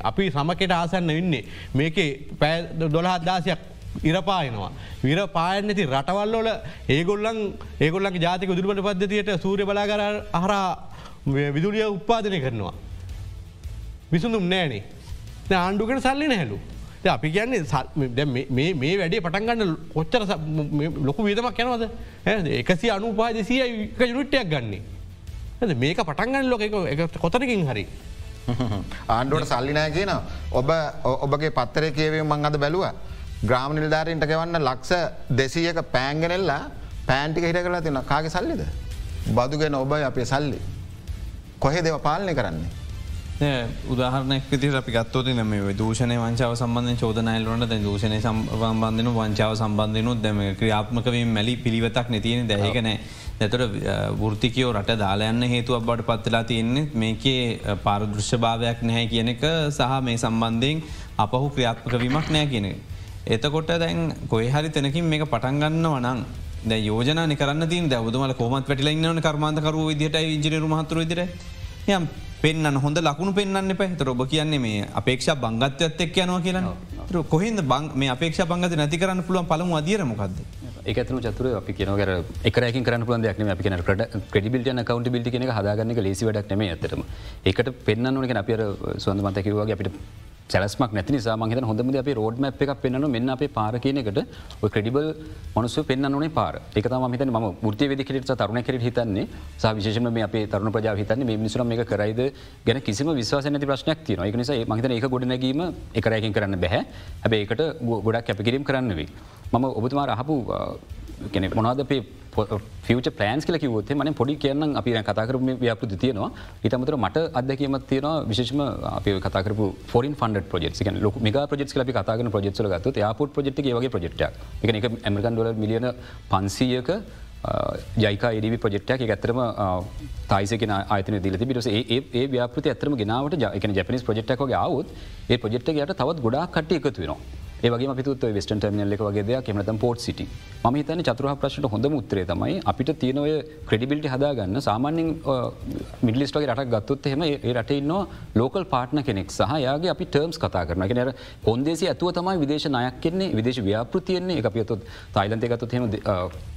Speaker 3: අපි සමකට ආසන්න ඉන්නේ මේකේ පෑ දොළහත් දාසයක් ඉරපායනවා. විර පායන් නැති රටවල්ලෝල ඒගොල්ලන් ඒගොල්ලන් ජාතික දුරබට පද්ධතියට සූරය බලාගර අහරා විදුලිය උත්පාදනය කරනවා. විසුඳුම් නෑනේ ආණ්ඩුකට සල්ලි නැහැලු. අපි කියන්නේ මේ වැඩේ පටන්ගන්න කොච්චර ලොකු වීදමක් යනවද එකසි අනුපා දෙසිය එක යුනිට්ටයක් ගන්නේ. මේක පටන්ගන්න ලොක එක කොතනකින් හරි.
Speaker 2: ආණ්ඩුවට සල්ලිනෑ කියන ඔබ ඔබගේ පත්තරය කියවේ මං අද බැලුව ග්‍රාම නිල්ධාරන්ට ගවන්න ලක්ෂ දෙසීයක පෑන්ගෙනෙල්ලා පෑන්ටික හිට කලා තින කාගේ සල්ලිද. බදුගෙන ඔබ අපේ සල්ලි. කොහෙ දෙව පාලනය කරන්නේ.
Speaker 1: උදාහරනක් විදි අපි ගත්තෝති නම දූෂණය වංචාව සම්බන්ධ චෝදනයිල්ලට දැ දූෂණය සම්බන්ධන වංචාව සම්බන්ධයනුත් දැම ක්‍රියාත්මකවින් මැලි පිළිවතක් නැතියෙන දැහකනෑ දැතොට වෘතිකයෝ රට දාලයන්න හේතුවක් බට පත්වෙලා තියෙන්නේ මේකේ පාරදෘශ්‍ය භාවයක් නැහැ කියන එක සහ මේ සම්බන්ධයෙන් අපහු ක්‍රියාත්මක වීමක් නෑ කියන. එතකොට දැන් කොයි හරි තැනකින් මේක පටන්ගන්න වනං ද යෝජන කරන්න ති දවදමල කොමත් වැටිල ඉන්නවන කර්මාන්තකරු විදිට ඉජිනරු මහතුර විදිර යම් පෙන්න්න හොඳ ලකුණු පෙන්න්න පැහත ඔබ කියන්නේ මේ අපේක්ෂ බංගත්වයත් එක් යනවා කියලා කොහෙද බං මේ අපේක්ෂ බංගත නැති කරන්න පුළුවන් පළමු අදියරමකක්ද.
Speaker 4: එකතන චතුර අපි කියනවර එකරක කරන පුලන් දෙයක් අපි කියන ක්‍රඩිබිල්ට කවන්ට බිල්ි කෙන හදාගන්න ලේසි වැඩක් නෙම ඇතරම එකට පෙන්න්න ඕනක අපිර සුවඳ මතකිවගේ අපිට සැලස්මක් නැති නිසා මහිත හොඳම අප රෝඩ් මැප් එකක් පෙන්න්න මෙන්න අපේ පාර කියනකට ක්‍රඩිබල් මනුස්ස පෙන්න්න නේ පාර. එකත මහිත ම ෘතිය වෙදිකට තරුණ කර හිතන්නේ. සහ විශේෂම මේ අපේ තරුණ ප්‍රජා හිතන්නේ මේ මිනිසුරම එක කරයිද ගැන කිසිම විශවාස නැති ප්‍රශ්නයක් තියන එක නිසා මහිත ඒක ගොඩනැගීම එකරයකින් කරන්න බැහැ හැබ ඒකට ගොඩක් කැපකිරීම් කරන්න වේ. මම ඔබතුමා අහපු කෙනෙ මොනාද අපේ ෆියච පලන්ස් කල කිවොත් මන පොඩි කියන්න අපි කතාකරම ව්‍යාපෘති තියෙනවා. ඉතමතර මට අදකීමත් තියෙන විශෂම අප කතාකරපු ෆොරින් ෆන්ඩ ප්‍රජෙක් ලොක මේ ප්‍රජෙක් ලි කතාගන ප්‍රජෙක්ල ගත්තු යාපුට ප්‍රජෙක්් වගේ ප්‍රජෙක්්ක් එක එක ඇමරිකන් ඩොල මිලියන පන්සීයක ජයික එඩවි ප්‍රජෙක්්ටයක් ඇතරම තයිසක ආතන දිල පිට ඒ ව්‍යාපෘති ඇතරම ගෙනාවට ජක ජපනිස් ප්‍රජෙක්්ක් වගේ අවුත් ඒ ප්‍රජෙක්්ට යට තවත් ගොඩා කට එකතු වෙනවා. ඒවගේ පිතුත් වෙස්ටන් ටර්මිනල් එක වගේ කෙමතම් පෝට් සිට ම හිතන චතුරහ ප්‍රශ්ට හොඳ මුත්‍රේ තමයි අපිට තියනවය ක්‍රඩිබිල්ට හදාගන්න. සාමාන්‍යෙන් මිඩලිස්ටගේ රටක් ගත්තුත් එහෙම ඒ රටඉන්න ලෝකල් පාට්න කෙනෙක් සහ යාගේ අපි ටර්ම්ස් කතා කරන කෙනර කොන්දේසි ඇතුව තමයි විදේශ නයක් කෙන්නේ විදේශ ව්‍යාපෘතියන්නේ එක පියතුත් තයිලන්තය ගත්තුත් හෙම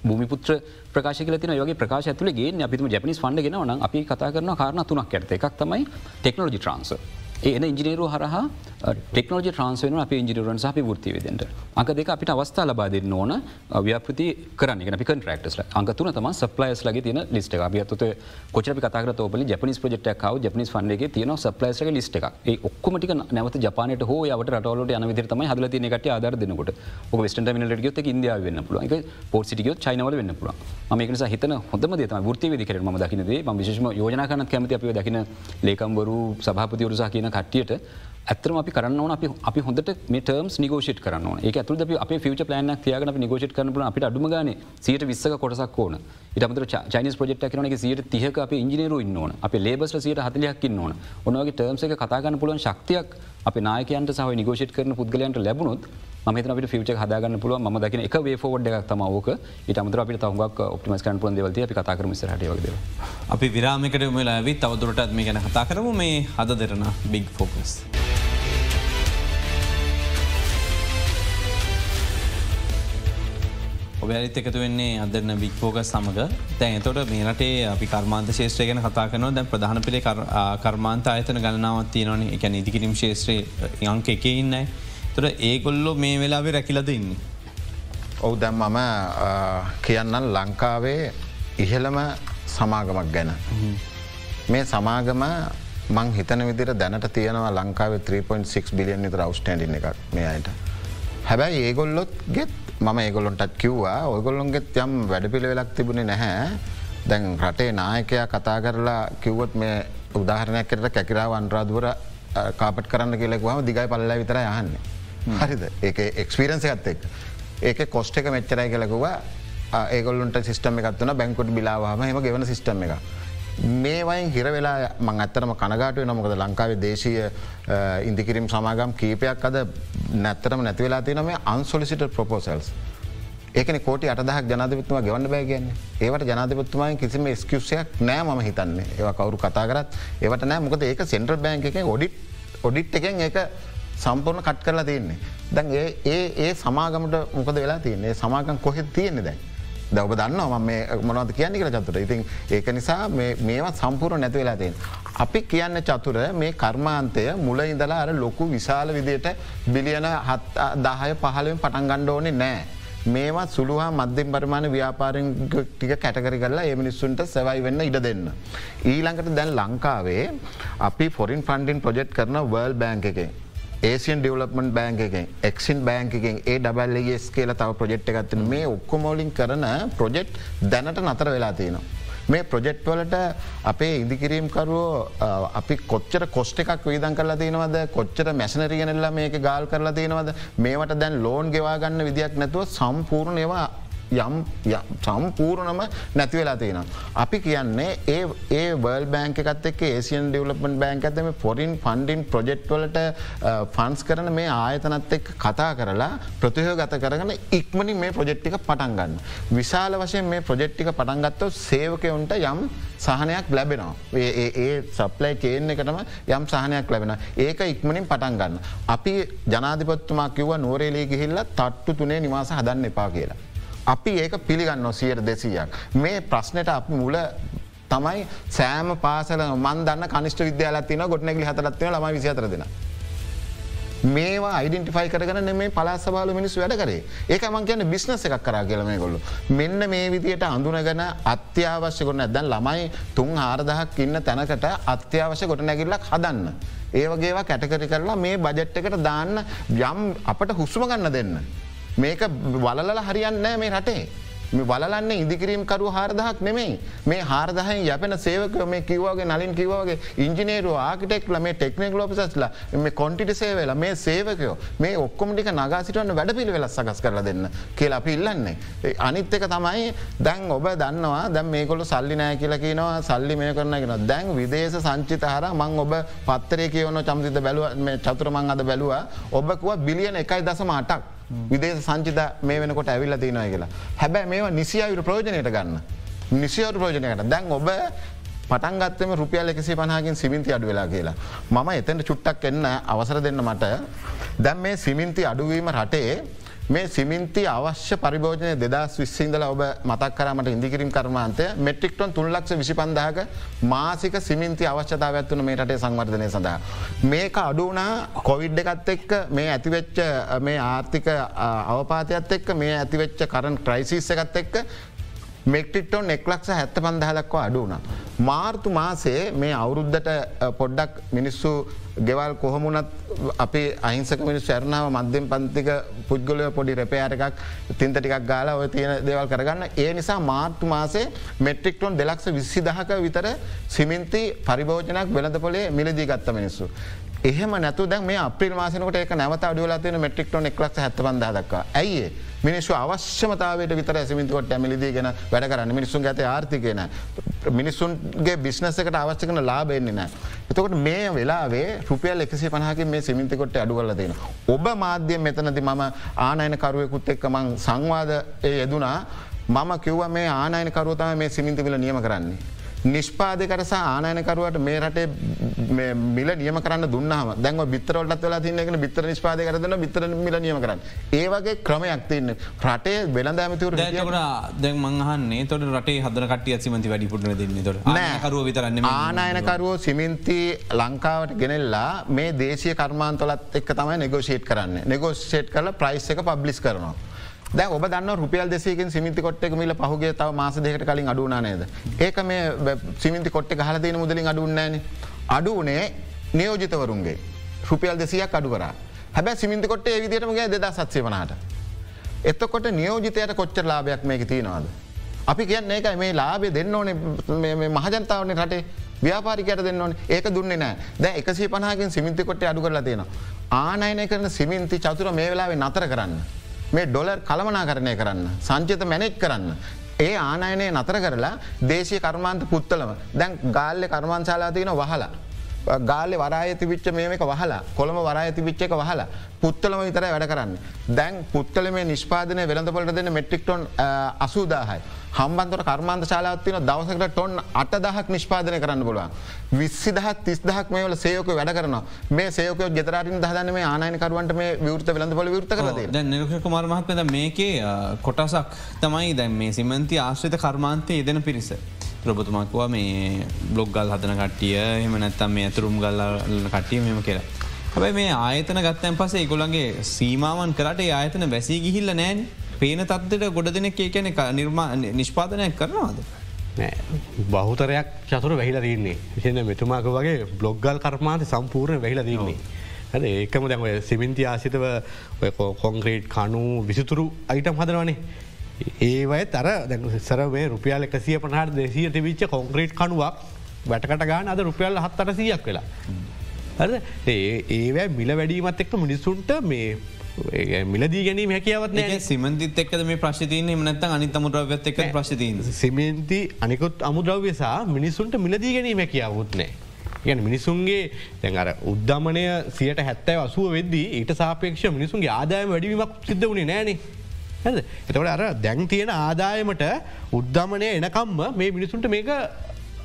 Speaker 4: භූමිපුත්‍ර ප්‍රකාශ කලතින යගේ ප්‍රකාශ ඇතුලගේ අපිම ජපනිස් ෆන්ඩ ගෙන න අපි කතා කරන කාරණ තුනක් ඇත එකක් තමයි ටෙක්නෝජි ට්‍රන්ස ඒන ඉජිනේරු හරහා ටෙක්නෝජ ට්‍රන්ස්වෙන අප ඉජිරන් සහි ෘති විදට අක දෙක අපිට අවස්ථා ලබාදන්න ඕන ව්‍යාපති කරන අපි කන්ට්‍රක්ටස් අංගතුන තම සප්ලයිස් ලගේ තින ලිස්ට එක අත් කොච කතර තෝපල ජපනිස් ප්‍රජෙක්් කව ජපනිස් ෆන්ගේ තියන සප්ලයිස් ලිස්ට එක ඔක්කමටි නැවත ජපානට හෝ යට රටවලට යන විතරම හදල තින කට ආදර දෙනකොට. ඔක වෙස්ට මිනට ගොත ඉන්දිය වෙන්න පුල එක පෝට්සිටියෝ චයිනවල වෙන්න පුල මේකනිස හිතන හොඳම දේ ෘති විදිකර ම දකිනදේ ම විශෂම යෝජනකන කැමති අප දකින ලේකම්වරු සභාපතිවරුසා කියන කට්ටියට ඇතරම අපි කරන්න ඕන අපි අපි හොඳට මේ ටර්ම්ස් නිගෝෂිට කරන්න ඒ ඇතුර අප ෆිච ප්ලන තියගන නිගෝෂිට කරන අපිට අඩුමගන සියට විස්සක කොටසක් ඕන. ඉටමතර චයිනිස් ප්‍රජෙක්් කරන එක සියට තියක අප ඉජිනරු ඉන්න ඕන. අප ලේබස් සියට හතලයක් ඉන්න ඕන. ඔන්නගේ ටර්ම්ස එක කතාගන්න පුලුවන් ශක්තියක් අප නායකයන්ට සහ නිගෝෂිට කරන පුද්ගලයන්ට ලැබුණොත් මත අපට ෆිච හදාගන්න පුළුව ම දකින එක වේ ෝඩ් එකක් තම ෝක ඉටමතර අපිට තවක් ඔප්ටිමස් කන් පුන් දෙවලති අපි කතා කරම සරට වද
Speaker 1: අපි විරාමිකට මෙලා ඇවි තවදුරටත් මේ ගැන කතා කරමු. මේ හද දෙරන බිග් ෆෝකස්. ඔබැරිත් එකතු වෙන්නේ අදරන වික්‍පෝග සමඟ තැන් තොට මේනටේ අපි කර්මාන්ත ශේෂත්‍රය ගැන කතා කනව දැන් ප්‍රධාන පිළේ කර්මාන්ත අයතන ගණනාවත් තියනවන. එක ඉදිකිරීම් ශේත්‍රය යංක එක තොට ඒගොල්ලෝ මේ වෙලාවේ රැකිලද ඉන්න.
Speaker 2: ඔවු දැම් මම කියන්නන් ලංකාවේ ඉහළම සමාගමක් ගැන. මේ සමාගම මං හිතන විදිර දැනට තියෙනවා ලංකාව 3.6 බිලියන් විතර අවස්ටන්ඩි එකක් මේ අයට. හැබැයි ඒගොල්ලොත් ගෙත් මම ඒගොලොන්ටත් කිව්වා ඔයගොල්ලොන්ගෙත් යම් වැඩපිළ වෙලක් තිබුණේ නැහැ දැන් රටේ නායකයා කතා කරලා කිව්වොත් මේ උදාහරණයක් කරට කැකිරාව අන්රාදුවර කාපට කරන්න කියලෙක්වාම දිගයි පල්ල විතර යහන්න. හරිද? ඒ එක්ස්පිරන්ස ගත්ත එක් ඒක කොස්ට එක මෙච්චරයි කලකුවා ඒගොල්ලන්ට සිිටම එකත්වන බැංකුට බිලාවාම හම ගෙවන සිිටම එක. මේ වයින් හිර වෙලා මං ඇත්තරම කනගාටුව නමකද ලංකාවේ දේශය ඉදිකිරීම් සමාගම් කීපයක් අද නැත්තරම නැතිවෙලා තියනම අන්සොලිසිට ප්‍රපෝසල්ස්. ඒකන කෝට අටදහක් ජනාධපත්තුම ගවන්න බෑ කියන්නේ. ඒවට ජනාධපත්තුමයි කිසිම ස්කවසයක් නෑ ම හිතන්නේ. ඒව කවරු කතා කරත් ඒවට නෑ. මොකද ඒක සෙන්ට්‍රල් බෑන්ක එක ඔඩිට් ඔඩිට් එකෙන් ඒක සම්පූර්ණ කට් කරලා තියන්නේ. දැන් ඒ ඒ ඒ සමාගමට මොකද වෙලා තියන්නේ සමාගම් කොහෙත් තියෙන්නේ දැන්. දව දන්න ම මොනවද කියන්න කියල චතුර ඉතින් ඒක නිසා මේවා සම්පූර නැති වෙලා තියෙන්. අපි කියන්න චතුර මේ කර්මාන්තය මුල ඉඳලා අර ලොකු විශාල විදියට බිලියන හත් දහය පහලෙන් පටන් ගණ්ඩ ඕනේ නෑ. මේවා සුළුවා මධ්‍යෙන් පරමාණ ව්‍යාපාරෙන් ටික කැටකරි කරලා එමිනිස්සුන්ට සැවයි වෙන්න ඉඩ දෙන්න. ඊළඟට දැන් ලංකාවේ අපි ෆොරින් ෆන්ඩින් ප්‍රජෙක්් කරන වර්ල් බෑන්ක එකෙන් ඒසියන් ඩියවලපමන් බෑන්ක එකෙන් එක්සින් බෑන්කෙන් ඒ ඩබල්ලගේස් කියලා තව ප්‍රජෙක්් එකත්තින මේ ඔක්කොමෝලින් කරන ප්‍රොජෙක්් දැනට නතර වෙලා තියෙනවා. මේ ප්‍රොජෙක්් වලට අපේ ඉදිකිරීම්කරුවෝ අපි කොච්චර කොස්්ට එකක් වීදන් කරලා තියෙනවද? කොච්චර මැසනරිගෙනල්ලා මේක ගාල් කරලා තියෙනවද? මේවට දැන් ලෝන් ගෙවාගන්න විදියක් නැතුව සම්පූර්ණයවා යම් සම්පූර්ණම නැතිවෙලා තියෙන. අපි කියන්නේ ඒ ඒ වල් බෑන්ක එකත් එක් ඒසියන් ඩියවලපන් බෑන්ක ඇතම පොරින් ෆන්ඩින් ප්‍රජෙක්්වලට ෆන්ස් කරන මේ ආයතනත් එක් කතා කරලා ප්‍රතිහය ගත කරගන ඉක්මනින් මේ ප්‍රජෙක්්ටික පටන්ගන්න. විශාල වශයෙන් මේ ප්‍රජෙක්්ටික පටන්ගත්තව සේවකයුන්ට යම් සහනයක් ලැබෙනවා. ඒ සප්ලයි චේන් එකටම යම් සහනයක් ලැබෙන. ඒක ඉක්මනින් පටන්ගන්න. අපි ජනාධිපත්තුමා කිව්ව නෝරේලී ගිහිල්ල තට්ටු තුනේ නිවාස හදන්න එපා කියලා. අපි ඒක පිළිගන්න සියට දෙසීයක්. මේ ප්‍රශ්නයට අප මුල තමයි සෑම පාසල මන් දන්න කනිෂ්ට විද්‍යාල තින ගොඩනැගලි හතරත්වය ලම විසිතර දෙෙන. මේවා අයිඩෙන්ටිෆයි කරන මේ පලාසබාල මිනිස් වැඩ කරේ ඒක මං කියන බිස්නස එකක් කර කියලම ගොල්ල මෙන්න මේ විදියට අඳුනගෙන අත්‍යවශ්‍ය කොන ඇදැන් ළමයි තුන් ආරදහක් ඉන්න තැනකට අත්‍යවශ්‍ය කොට නැගිල්ලක් හදන්න. ඒවගේවා කැටකරි කරලා මේ බජට් එකට දාන්න යම් අපට හුස්ම ගන්න දෙන්න. මේක වලල හරියන්නෑ මේ රටේ. වලන්නේ ඉදිකිරීම්කරු හාරදහක් නෙමේ මේ හාරදහයි යපෙන සේවක මේ කිව්වාගේ නලින් කිවවාගේ ඉංජිනේරු ආකිටෙක්ල මේ ටෙක්නෙක් ලොපසස්ල මේ කොන්ටිට සේවෙලා මේ සේවකයෝ මේ ඔක්කොමටික නගසිටවන්න වැඩ පිළිවෙල සකස් කරලා දෙන්න කියලා අපි ඉල්ලන්නේ. අනිත් එක තමයි දැන් ඔබ දන්නවා දැම් මේකොල සල්ලි නෑ කියලා කියනවා සල්ලි මේ කරන කියෙන දැන් විදේශ සංචිත හර මං ඔබ පත්තරය කියවන චම්සිත බැලුව මේ චතුරමං අද බැලවා ඔබකුව බිලියන එකයි දසම අටක්. විදේශ සංචිත මේ වෙනකොට ඇවිල්ල තිනය කියලා. හැබැ මේ නිසියවිට ප්‍රෝජනයට ගන්න. නිසියවරු ප්‍රෝජනයට දැන් ඔබ පටන්ගත්තම රුපියල් එකසි පහකින් සිමින්ති අඩු වෙලා කියලා. මම එතැට චුට්ටක් එන්න අවසර දෙන්න මට දැන් මේ සිමින්ති අඩුවීම රටේ මේ සිමින්ති අවශ්‍ය පරිභෝජනය දෙදස් විස්සින්දල ඔබ මතක් කරමට ඉදිකිරීම් කරමාන්තය මෙට්‍රික්ටොන් තුන්ලක්ෂ විසි පන්දාක මාසික සිමින්ති අවශ්‍යතාව ඇත්වන මේ රටේ සංවර්ධනය සඳහා. මේක අඩුනා කොවිඩ් එකත් එක්ක මේ ඇතිවෙච්ච මේ ආර්ථික අවපාතයත් එක්ක මේ ඇතිවෙච්ච කරන් ක්‍රයිසිස් එකත් එක්ක මෙක්ටිටොන් එක්ලක්ෂ හැත්ත පන්දහලක්ව අඩුවන. මාර්තු මාසේ මේ අවුරුද්ධට පොඩ්ඩක් මිනිස්සු ගෙවල් කොහොමුණත් අපි අහිංසක මිනිස් සැරනාව මධ්‍යම පන්තික පුද්ගලය පොඩි රැපයාර එකක් තින්ත ටිකක් ගාලා ඔය තියෙන දෙවල් කරගන්න ඒ නිසා මාර්තු මාසේ මෙට්‍රික්ටොන් දෙලක්ෂ විස්සි දහක විතර සිමින්ති පරිභෝජනයක් වෙනද පොලේ මිලදී ගත්ත මිනිස්සු. එහෙම නැතු දැ මේ අපිල් මාසනකට එක නැවත අඩුවලා තියෙන මෙට්‍රික්ටොන් එක්ලක් හැතබන්ද දක්වා ඇයි මිනිස්සු අවශ්‍යමතාවට විතර ඇසිමිතුවට ඇමිලිදී ගෙන වැඩ කරන්න මිනිසුන් ඇත ආර්ථිකයන මිනිස්සුන්ගේ බිස්නසකට අවශ්‍ය කන ලාබෙන්නේ නෑ. එතකොට මේ වෙලාවේ රුපියල් එකසි පහකින් මේ සිමින්තිකොට අඩු කල තියෙන. ඔබ මාධ්‍යය මෙතනති මම ආනයනකරුවෙකුත් එක්ක මං සංවාද යෙදුනා මම කිව්ව මේ ආනයනකරුවතම මේ සිමින්තිවිල නියම කරන්නේ. නිෂ්පාදකරස ආනයනකරුවට මේ රටේ මිල නියම කරන්න දුන්නහම දැන්ව බිතරොල්ට වෙලා තින්නගෙන බිතර නිස්පාද කරන බිතර මිල නියම කරන්න. ඒවගේ ක්‍රමයක් තින්න රටේ වෙළඳ ඇමතිවර
Speaker 1: දැන් මහන්නේ තොට රටේ හදර කටිය ඇසිමති වැඩිපුටන දෙන්න. තොට නෑකරුව විතරන්න
Speaker 2: ආනායනකරුවෝ සිමින්ති ලංකාවට ගෙනෙල්ලා මේ දේශය කර්මාන්තොලත් එක් තමයි නෙගෝෂේට් කරන්න. නෙගෝෂේට් කල ප්‍රයිස් එක පබ්ලිස් කරනවා. දැ ඔබ දන්න රුපියල් දෙසේකින් සිමිති කොට්ටක මිල පහුගේ තව මාස දෙකට කලින් අඩුනානේද. ඒක මේ සිමිති කොට්ට හලදන මුදලින් අඩුන්නෑන. අඩුනේ නියෝජිතවරුන්ගේ රුපියල් දෙසියක් අඩු කර හැබැ සිමිති කොට්ට විදිටමගේ දෙද සත්සේ වනට. එතකොට නියෝජිතයට කොච්චර ලාභයක් මේක තියෙනවාද. අපි කියන්න ඒකයි මේ ලාබේ දෙන්න ඕනේ මහජනතාවන රටේ ව්‍යාපාරිකට දෙන්න ඕන ඒක දුන්නේ නෑ දැ එකසි පහකින් සිමිති කොට්ට අඩු කරලා තියෙන. ආනයනය කරන සිමින්ති චතුර මේ වෙලාවේ නතර කරන්න. මේ ඩොලර් කළමනා කරණය කරන්න සංචිත මැනෙක් කරන්න. ඒ ආනයනය නතර කරලා දේශය කර්මාන්ත පුත්තලම දැන් ගාල්ල කර්මාන්ශාලා තියෙන වහලා. ගාල වරාය තිවිච්ච මේක වහලා කොළම වරාය තිවිච්ච එක වහලා පුත්තලම විතර වැඩ කරන්න. දැන් පුත්තල මේ නිෂ්පාදනය වෙළඳපොලට දෙන්න මෙට්‍රික්ටොන් අසූදාහයි. හම්බන්තොට කර්මාන්ත ශාලාත්තින දවසකට ටොන් අට දහක් නිෂ්පාදනය කරන්න පුළුවන්. විස්සි දහත් තිස් දහක් මේවල සයෝක වැඩ කරන මේ සයෝක ගෙතරටින් දහන මේ ආනයකරුවන්ට මේ විවෘත වෙළඳ පොල විෘත කරද
Speaker 1: නිරක්ෂ කුමාර මහත්මද මේකේ කොටසක් තමයි දැන් මේ සිමන්ති ආශ්‍රිත කර්මාන්තය යෙදෙන පිරිස. ප්‍රබතුමක්වා මේ බ්ලොග්ගල් හදන කට්ටිය එම නැත්තම් මේ ඇතුරුම් ගල්ල කට්ටිය මෙම කියලා. හැබයි මේ ආයතන ගත්තැන් පසේ ගොළන්ගේ සීමාවන් කරට ආයතන වැසී ගිහිල්ල නෑන් පේන තත්දට ගොඩ දෙනෙක් කියන නිර්මා නිෂ්පාදනයක් කරනවාද.
Speaker 3: බහුතරයක් චතුර වැහිලා තින්නේ විශන මෙතුමාක වගේ බ්ලොග්ගල් කර්මාන්ත සම්පූර්ණ වැහිලා තින්නේ. ඇ ඒකම දැම සිමින්ති ආසිතව කොංක්‍රේට් කනු විසිතුරු අයිටම් හදනවනේ ඒවයි තර සරවේ රුපියල් එකසිය පනහට දෙසිය තිවිච්ච කොංක්‍රීට් කනුවක් වැටකට ගාන අද රුපියල් හත්තර සියක් වෙලා. ඒවැ මිල වැඩීමත් එක්ක මිනිස්සුන්ට මේ මිලදී ගැනීම හැකියාවත්
Speaker 1: සිමන්තිත් එක්ක මේ ප්‍රශ්තියන මනත් අනිත මුද්‍රව්‍යත් එක් ප්‍රශ්තිීන්
Speaker 3: සිමෙන්ති අනිකුත් අමුද්‍රව්‍යසා මිනිස්සුන්ට මිලදී ගැනීම හැකියාවත්නෑ. ගැන මිනිසුන්ගේ දැන් අර උද්ධමනය සියට හැත්තයි අසුව වෙද්දී ඊට සාපේක්ෂ මිනිසුන්ගේ ආදායම වැඩිවීමක් සිද්ධ වුණේ නෑනේ. ඇද එතකට අර දැන් තියෙන ආදායමට උද්ධමනය එනකම්ම මේ මිනිසුන්ට මේක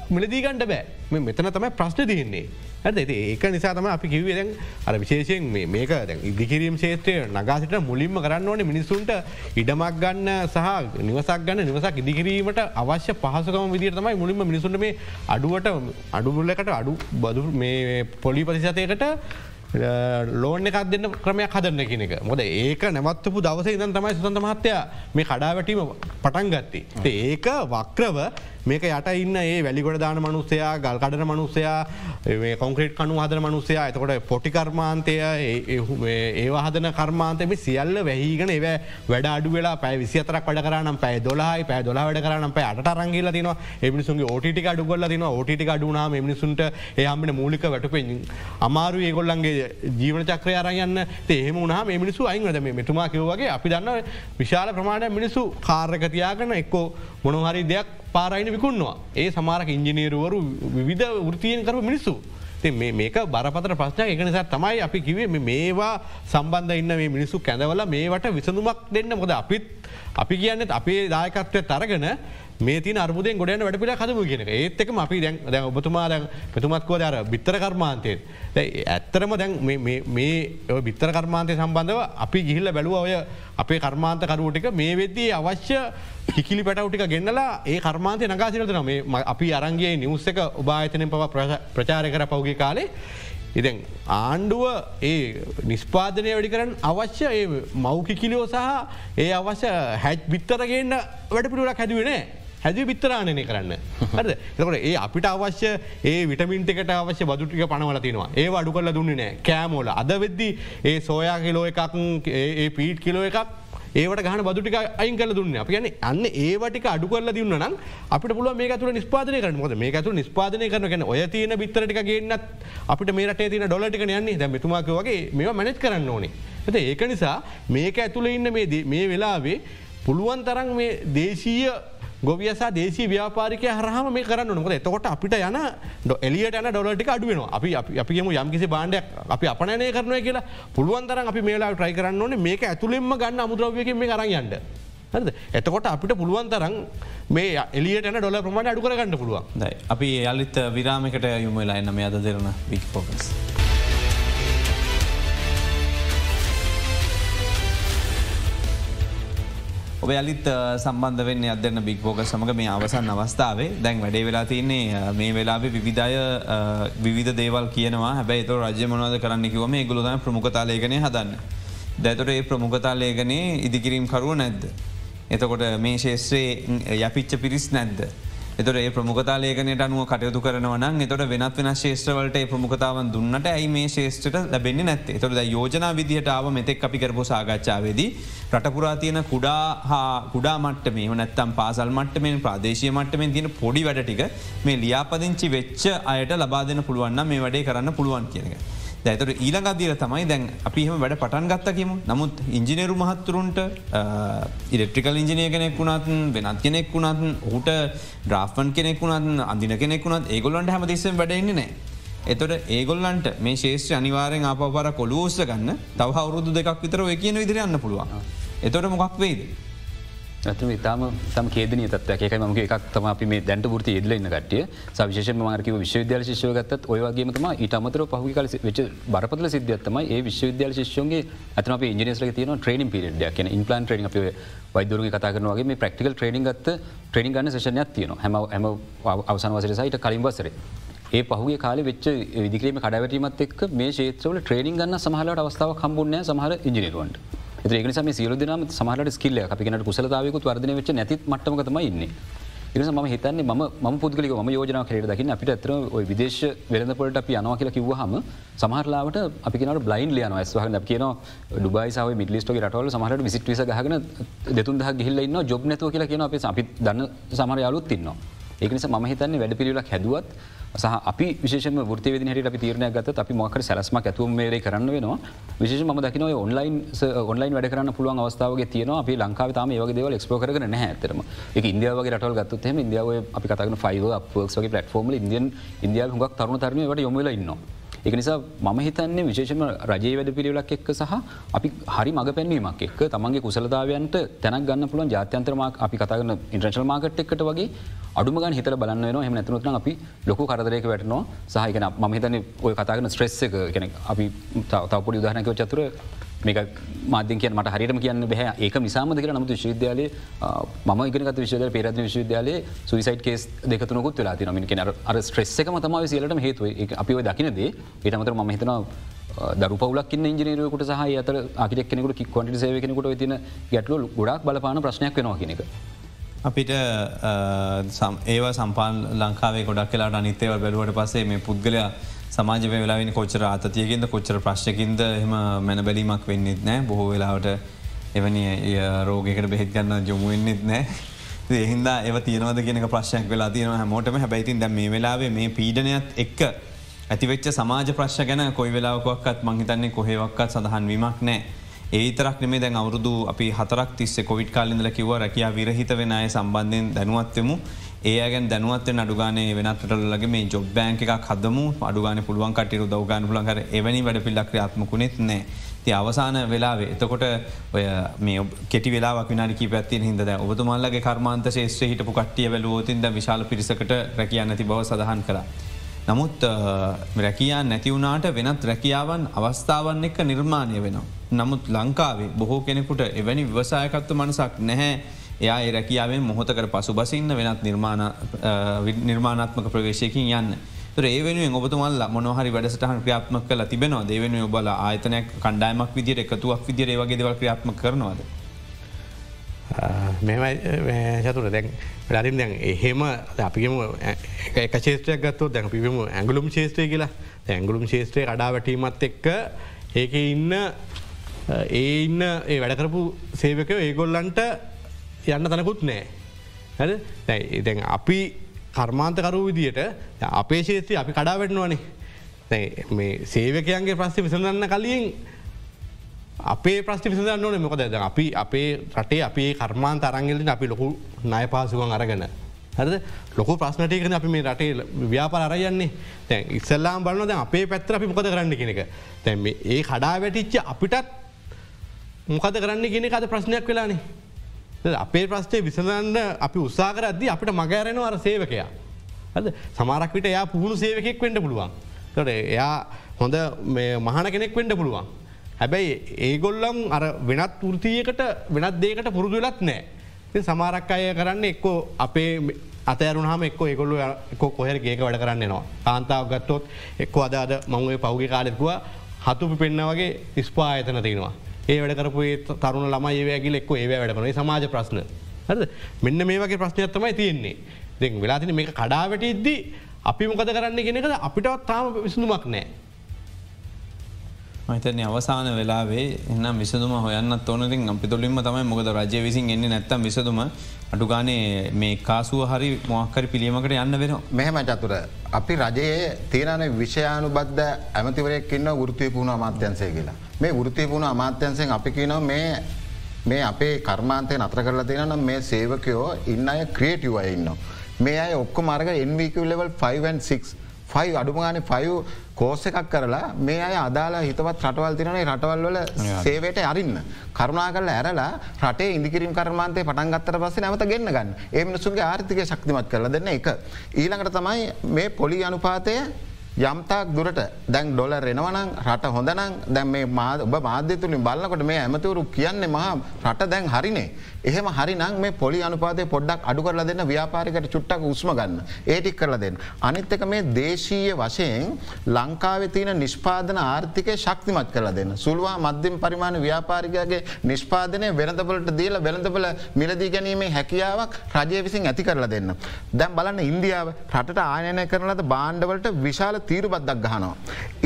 Speaker 3: මිලදීගණ්ඩ බෑ. මෙතන තමයි ප්‍රශ්න තියන්නේ. ඇද ඒක නිසා තම අපි කිව්වෙදැන් අර විශේෂයෙන් මේක ඉදිකිරීම් ශේත්‍රය නගාසිට මුලින්ම කරන්න ඕන මිනිස්සුන්ට ඉඩමක් ගන්න සහ නිවසක් ගන්න නිවසක් ඉදිකිරීමට අවශ්‍ය පහසකම විදිර තමයි මුලින්ම මිනිසුන්ට මේ අඩුවට අඩුබුල්ලකට අඩු බදු මේ පොලි පතිශතයකට ලෝන එකක් දෙන්න ක්‍රමයක් හදන්න කෙනෙක මොද ඒක නැමත්වපු දවස ඉදන් තමයි සුසන්ත මහත්තයා මේ කඩාවැටීම පටන් ගත්ති. ඒක වක්‍රව මේක යට ඉන්න ඒ වැලිගොඩ දාන මනුස්සයා ගල් කඩන මනුස්සයා කොංක්‍රේට් කනු හදන මනුස්සයා එතකොට පොටි කර්මාන්තය ඒවා හදන කර්මාන්තම සියල්ල වැහිගෙන ඒව වැඩ අඩු වෙලා පැ විසිතරක් වැඩ කරනම් පැයි දොලායි පැ දොලා වැඩ කරනම් පැ අට රංගල තින එමිනිසුන්ගේ ඕටික අඩුගල තින ඕටික අඩුනා මිනිසුන්ට ඒහමට මූලික වැටපෙන් අමාරු ඒගොල්ලන්ගේ ජීවන චක්‍රය අරයන්න ඒහෙම වුණා මේ මිනිසු අයින්වද මේ මෙතුමා කිව්වගේ අපි දන්න විශාල ප්‍රමාණය මිනිසු කාර්යකතියාගන එක්කෝ මොනහරි දෙයක් පාරයින විකුන්නවා ඒ සමාරක ඉංජිනීරුවරු විධ වෘතියෙන් කරු මිනිස්සු. මේක බරපතර ප්‍රශ්නය එක නිසා තමයි අපි කිවේ මේවා සම්බන්ධ ඉන්න මේ මිනිස්සු කැඳවල මේවට විසඳුමක් දෙන්න. මොද අපිත් අපි කියන්නත් අපේ දායකත්වය තරගන මේ තින අර්බුදෙන් ගොඩන වැඩපිට කදම කියන ඒත්තකම අපි දැන් දැ ඔබතුමා දැන් මෙතුමත්කෝ දර බිත්තර කර්මාන්තය ඇත්තරම දැන් මේ බිත්තර කර්මාන්තය සම්බන්ධව අපි ගිහිල්ල බැලුව ඔය අපේ කර්මාන්තකරුවටික මේ වෙද්දී අවශ්‍ය හිකිලි පැටවටික ගෙන්නලා ඒ කර්මාන්තය නගාසිරතන මේ අපි අරන්ගේ නිවස් එක ඔබායතනය පව ප්‍රචාරය කර පෞගේ කාලේ. ඉතින් ආණ්ඩුව ඒ නිස්පාදනය වැඩි කරන්න අවශ්‍ය ඒ මෞකිකිලියෝ සහ ඒ අවශ්‍ය හැච් බිත්තරගන්න වැඩපිටුවක් හැදුවනේ හැද විත්තරාණනය කරන්න. හද එතකට ඒ අපිට අවශ්‍ය ඒ විටමින්ටකට අවශ්‍ය බදුටික පනවල තිනවා. ඒ අඩු කල දුන්නේ නෑ. කෑමෝල. අද වෙද්දි ඒ සෝයා කිලෝ එකක් ඒ පීට් කිලෝ එකක් ඒවට ගහන බදුටික අයින් කල දුන්න අප ගැන අන්න ඒවටික අඩු කරල දුන්න නම් අපට පුල මේ තුර නිස්පාදනය කරන මොද මේ තුර නිස්පාදනය කරන ගැන ඔය තියන බිත්තරටික ගන්නත් අපිට මේට තින ඩොලටික යන්නේ. දැ මෙතුමාක වගේ මේ මැනෙත් කරන්න ඕනේ. ඇත ඒක නිසා මේක ඇතුළ ඉන්න මේ වෙලාවේ පුළුවන් තරන් මේ දේශීය ගොවියසා දේශී ව්‍යාපාරිකය හරහම මේ කරන්න නොකද එතකොට අපිට යන එලියට යන ඩොලටික අඩුවෙන අපි අපිම යම්කිසි බාණ්ඩයක් අපි අපනය කරනය කියලා. පුළුවන්තර අපි මේලා ට්‍රයි කරන්න ඕනේ. මේක ඇතුළෙම ගන්න අමුද්‍රවයකින් මේ කරයන්ට. හද එතකොට අපිට පුළුවන් තරන් මේ එලියට න ඩොල ප්‍රමාණ අඩු කරගන්න පුළුවන්.
Speaker 1: අපි යල්ලිත් විරාමකට යුමලා එන්න. මේ අද දෙරන වික් පෝකස්. ඔබ යලිත් සම්බන්ධ වෙන්න අදන්න බික්‍බෝග සමඟ මේ අවසන් අවස්ථාවේ දැන් වැඩේ වෙලා තියන්නේ මේ වෙලාේ විවිධය විධ දේවල් කියනවා හැබැයි ත රජ මොනවද කරන්න කිවම මේ ගුලදන ප්‍රමුඛතාලේගනය හදන්න. දැතොට ඒ ප්‍රමුඛතාලේගනේ ඉදිකිරීම් කරුව නැද්ද. එතකොට මේ ශේත්‍රයේ යපිච්ච පිරිස් නැද්ද. එතොට ඒ ප්‍රමුඛතාලේකනයට අනුව කටයුතු කරනවන එතොට වෙනත් වෙන ශේෂ්‍රවලට ඒ ප්‍රමුඛතාවන් දුන්නට ඇයි මේ ශේෂ්‍රට ලැබෙන්නේ නැත්තේ තොට යෝජනා විදිහටාව මෙතෙක් අපි කරපු සාගච්ඡාවේදී රටපුරා තියෙන කුඩා හා කුඩා මට මේ නැත්තම් පාසල් මට්ටමෙන් ප්‍රදේශය මට්ටමෙන් තියෙන පොඩි වැඩටික මේ ලියාපදිංචි වෙච්ච අයට ලබා දෙන පුළුවන්න මේ වැඩේ කරන්න පුළුවන් කියනක. දැතර ඊළඟ අදීර තමයි දැන් අපිහම වැඩ පටන් ගත්තකම නමුත් ඉංජිනේරු මහත්තුරුන්ට ඉලෙක්ට්‍රිකල් ඉංජිනය කෙනෙක් වුණත් වෙනත් කෙනෙක් වුණත් ඔහුට ඩ්‍රාෆන් කෙනෙක් වුණත් අඳින කෙනෙක් වුණත් ඒගොල්ලන්ට හැම තිස්සෙන් වැඩෙන්නේ නෑ. එතොට ඒගොල්ලන්ට මේ ශේෂ්‍ර අනිවාරෙන් ආපවර කොලූස්ස ගන්න තව අවුරුදු දෙකක් විතර ඔය කියන විදිරයන්න පුළුවන්. එතොට මොකක් වෙයිද.
Speaker 4: ඇතුම ඉතාම තම කේදන තත්වයක් එක මගේ එකක් තම අපි මේ දැන්ට ෘති එදලන්න කටිය සවිශේෂ මාර්කව විශ්වවිද්‍යාල ශිෂය ගත්තත් ඔයවාගේ තම ඊට අමතර පහු කල වෙච බරපතල සිද්ධත්තම ඒ විශ්වවිද්‍යාල ශිෂ්‍යන්ගේ අතන අප ඉජනස්ල තියන ට්‍රේනින් පිරිඩ කියන ඉන්පලන් ට්‍රේන් අප වෛදරුගේ කතාරනගේ මේ ප්‍රක්ටිකල් ට්‍රේනින් ගත්ත ට්‍රේනින් ගන්න සේෂනයක් තියන හැම හැම අවසන් වසර සහිට කලින් වසරේ. ඒ පහුගේ කාල වෙච්ච විදිකරීම කඩවැටීමත් එක් මේ ශේත්‍රවල ට්‍රේනින් ගන්න සහලට අවස්ථාව කම්බුන්නෑ සමහර ඉජිනරුවන්ට ඒකනි මේ සියලු දෙනම සමහට ස්කිල්ල අපිනට කුසලතාවයකුත් වර්ධන වෙච නැති මටමකතම ඉන්න. ඉරස ම හිතන්නේ ම පුද්ගලික ම යෝජන කරට දකින්න අපිට ඇතර ඔය විදේශ වෙළඳපොලට අපි යනවා කියලා කිව්වහම සමහරලාට අපි කියන බ්ලයින් ලියන ස්වාහ කියන ඩුබයි සහ මිලිස්ටෝ රටවල සමහට විසිට විස ගහන දෙතුන් දහ ගහිල්ල ඉන්න ජොබ් නැතුව කියලා කියන අපේ අපි දන්න සමර යාලුත් ඉන්නවා. ඒකනිස ම හිතන්නේ වැඩ පිළිලක් හැදුවත් සහ අපි විශේෂම ෘති විදිහට අපි තීරණය ගත අපි මොකර සැලස්ම ඇතුව මේරේ කරන්න වෙනවා විශේෂ ම දකින ඔන්ලයින් ඔන්ලයින් වැඩ කරන්න පුළුවන් අවස්ථාවගේ තියන අපි ලංකාව තම ඒවගේ දේවල් එක්ස්පෝ කරන නැතරම එක ඉන්දියාවගේ රටල් ගත්තුත්හෙම ඉදියාව අපි කතන ෆයිව අපක්ගේ පලටෆෝර්ම ඉදියන් ඉන්දියාව හුඟක් තරුණ තරමයට යොමල ඉන්නවා. එක නිසා මම හිතන්නේ විශේෂම රජයේ වැඩ පිළිවෙලක් එක්ක සහ අපි හරි මඟ පැන්වීමක් එක් තමන්ගේ කුසලතාවයන්ට තැනක් ගන්න පුළුවන් ජාත්‍යන්ත්‍රමක් අපි කතාගන්න ඉන්ට්‍රශල් මාකට් එකට වගේ අඩුම ගන් හිතර බලන්න වෙන එම නැතුනත්න අපි ලොකු කරදරයක වැටනවා. සහහිකන ම හිතන ඔය කතාගන ස්ට්‍රෙස් එක කෙනෙ අපි තවපොඩි උදාහනකව චතුර මේක මාධ්‍යෙන් කිය මට හරිටම කියන්න බැහ. ඒක නිසාම දෙක නමුතු විශ්වවිද්‍යාලය ම ඉගනක විශ්වද පේරද විශ්වවිද්‍යාලය සුයිසයිට කේස් දෙකතුනකුත් වෙලා තින මික අර ස්ට්‍රෙස් එක මතම සිලට හේතුව. අපිව දකිනද ඒටමතර ම හිතනවා දරු පවලක් ඉජනීරකට සහ අතර ආකික් කෙනෙකුට කික්කොට සේව කෙනෙකුට තින ගැටලු ගොඩක් බලපාන ප්‍රශ්නයක් වෙනවා කියෙනෙක.
Speaker 1: අපිට ඒව සම්පාන් ලංකාවේ ගොඩක් කියලාට අනිත්තේව බැලුවට පසේ මේ පුද්ගලයා සමාජ වෙලාවෙන කොච්චර අතතියකින්ද කොච්චර ප්‍රශ්යකින්ද එහම මැන බැලීමක් වෙන්නෙත් නෑ. බොහෝ වෙලාවට එවැනි රෝගකට බෙහෙත් ගන්න ජොමුවෙන්නෙත් නෑ. එහින්දා ඒව තියනවද කියෙන ප්‍රශ්යක් වෙලා තියන හැමෝටම. හැබැයිතින් දැ මේ වෙලාවේ මේ පීඩනයත් එක්ක ඇතිවෙච්ච සමාජ ප්‍රශ් ගැන කොයි වෙලාවකොක්ත් මංහිතන්නේ කොහෙවක්කත් සඳහන් වීමක් නෑ. ඒතරක් නෙමේ දැන් අවුරුදු අපි හතරක් තිස්සේ කොවිට් කාලින්දල කිව රැකයා විරහිත වෙන අය සම්බන්ධයෙන් දැනුවත්වමු ඒයගෙන් දැනුවත්ව අඩුගානේ වෙනත්ටලගේ මේ ජොබ් බෑන්ක එකක් හදමු අඩුගාන පුළුවන් කටයුතු දවගාන පුලන්කර එවැනි වැඩ පිල්ලක් ක්‍රියාත්මකුණෙත් නෑ ති අවසාන වෙලාවේ එතකොට ඔය මේ කෙටි වෙලා විනාකි පැත්ති හිද ඔබතුමල්ලගේ කර්මාන්ත ශේෂ්‍ර හිටපු කට්ටිය වැලුවෝතින්ද විශාල පිරිසකට රැකියන්න නැති බව සඳහන් කර. නමුත් රැකයා නැතිවුණට වෙනත් රැකියාවන් අවස්ථාවන් එක්ක නිර්මාණය වෙනවා. නමුත් ලංකාවේ බොහෝ කෙනෙකුට එවැනි ව්‍යවසායකත්ව මනසක් නැහැ එයා රැකියාවෙන් මොහොතකට පසු බසින්න වෙනත් නිර්මාණත්මක ප්‍රවේශයකින් යන්න. ඒ වෙනුවෙන් ඔබතුමල්ල මොනහරි වැඩසටහන් ක්‍රියාත්මක කල තිබෙනවා දේවෙන ඔබල ආයතනයක් කණ්ඩායමක් විදිර එකතුවක් විදිර වගේ දෙවල් ක්‍රියාත්ම කරනවාද.
Speaker 3: මෙමයි චතුර දැන් ලරින් දැන් එහෙම අපිගම එක ශේත්‍රයක් ගත්තු දැන් පිවිම ඇගලුම් ශේත්‍රය කියලා ඇගලුම් ශේත්‍රය කඩා වැටීමත් එක්ක ඒක ඉන්න ඒ ඉන්න ඒ වැඩකරපු සේවක ඒගොල්ලන්ට යන්න තනකුත් නෑ. හැ දැන් අපි කර්මාන්තකරු විදියට අපේ ශේත්‍රය අපි කඩා වැටනවනේ. මේ සේවකයන්ගේ ප්‍රස්ති විසඳන්න කලින් අපේ ප්‍රස්ටි විසඳන්න ඕන. මොකද ද අපි අපේ රටේ අපේ කර්මාන්ත අරංගලින් අපි ලොකු නය පාසුවන් අරගෙන. හද ලොක ප්‍රශ්නටයකන අපි මේ රටේ ව්‍යාපර අරයන්නේ තැන් ඉස්සල්ලාම් බලන ද අපේ පැත්තර අපි මොකද කරන්න කෙනෙක තැම ඒ කඩා වැටිච්ච අපිටත් මොකද කරන්න ගෙන අද ප්‍රශ්නයක් වෙලානේ. අපේ ප්‍රශ්නය විසඳන්න අපි උත්සාකර අද අපිට මගෑරෙන අර සේවකයා. හද සමාරක් විට එයා පුහුණු සේවකෙක් වෙන්ඩ පුළුවන්. තොට එයා හොඳ මහන කෙනෙක් වෙන්ඩ පුළුවන්. හැබැයි ඒගොල්ලම් අර වෙනත් ෘතියකට වෙනත් දේකට පුරුදුලත් නෑ සමාරක් අය කරන්න එක්කෝ අපේ අතරුහම එක් ඒගොල්ල එක් කොහර ඒක වැඩ කරන්න නවා කාන්තාව ගත්තොත් එක්ක අදාද මංගේ පෞගේ කාලෙකුව හතුපි පෙන්න්න වගේ ස්පා අයතන තියෙනවා ඒ වැඩකරපු තරුණ ළම ඒවැගිල එක්ක ඒ වැඩකන සමාජ ප්‍රශ්න. හද මෙන්න මේ වගේ ප්‍රශ්නයත්තමයි තියෙන්නේ. දෙ වෙලාතින මේ කඩාවට ඉද්දී අපි මොකද කරන්න ගෙනකද අපිටත් තාම විසඳුමක් නෑ
Speaker 1: මහිතන අවසාන වෙලාවේ එන්න විසදුම හොයන්න ඕනතින් අපිතුලින්ම තමයි මොකද රජය විසින් එන්නේ නැත්තම් විසදුම අඩුගානේ මේ කාසුව හරි මොක්කරි පිළියමකට යන්න වෙන
Speaker 2: මෙහෙම චතුර. අපි රජයේ තියෙනන විෂයානු බද්ධ ඇමතිවරයක් ඉන්න වෘතිය පුුණ අමාත්‍යන්සය කියලා. මේ වෘතිය පුුණ අමාත්‍යන්සයෙන් අපි කියනව මේ මේ අපේ කර්මාන්තය නතර කරලා තියෙන මේ සේවකයෝ ඉන්න අය ක්‍රියටව අය ඉන්න. මේ අය ඔක්කො මාර්ග NVQ ලෙවල් 5 5 අඩුමගාන 5 කෝස එකක් කරලා මේ අය අදාලා හිතවත් රටවල් තිරනේ රටවල් වල සේවයට අරින්න. කරුණා කල ඇරලා රටේ ඉදිකිරීම කර්මාන්තය පටන්ගත්තර පස්සේ නැවත ගන්න ගන්න ඒමනිසුන්ගේ ආර්ථික ශක්තිමත් කරල දෙන්න එක. ඊළඟට තමයි මේ පොලි අනුපාතය යම්තාක් දුරට දැන් ඩොලර් එනවනං රට හොඳනං දැන් මේ ඔබ මාධ්‍ය තුළින් බලන්නකොට මේ ඇමතුවරු කියන්නේ මහා රට දැන් හරිනේ. එහෙම හරිනම් මේ පොලි අනුපාදය පොඩ්ඩක් අඩු කරලා දෙන්න ව්‍යාපාරිකට චුට්ටක් උස්ම ගන්න ඒටික් කරලා දෙන්න. අනිත්තක මේ දේශීය වශයෙන් ලංකාවේ තියෙන නිෂ්පාදන ආර්ථිකය ශක්තිමත් කරලා දෙන්න. සුළුවා මධ්‍යම පරිමාණ ව්‍යාපාරිකගේ නිෂ්පාදනය වෙනදබලට දීල වෙනදබල මිලදී ගැනීමේ හැකියාවක් රජය විසින් ඇති කරලා දෙන්න. දැම් බලන්න ඉන්දියාව රටට ආයනය කරනලද බාණ්ඩවලට විශාල තීරුබද්දක් ගහනවා.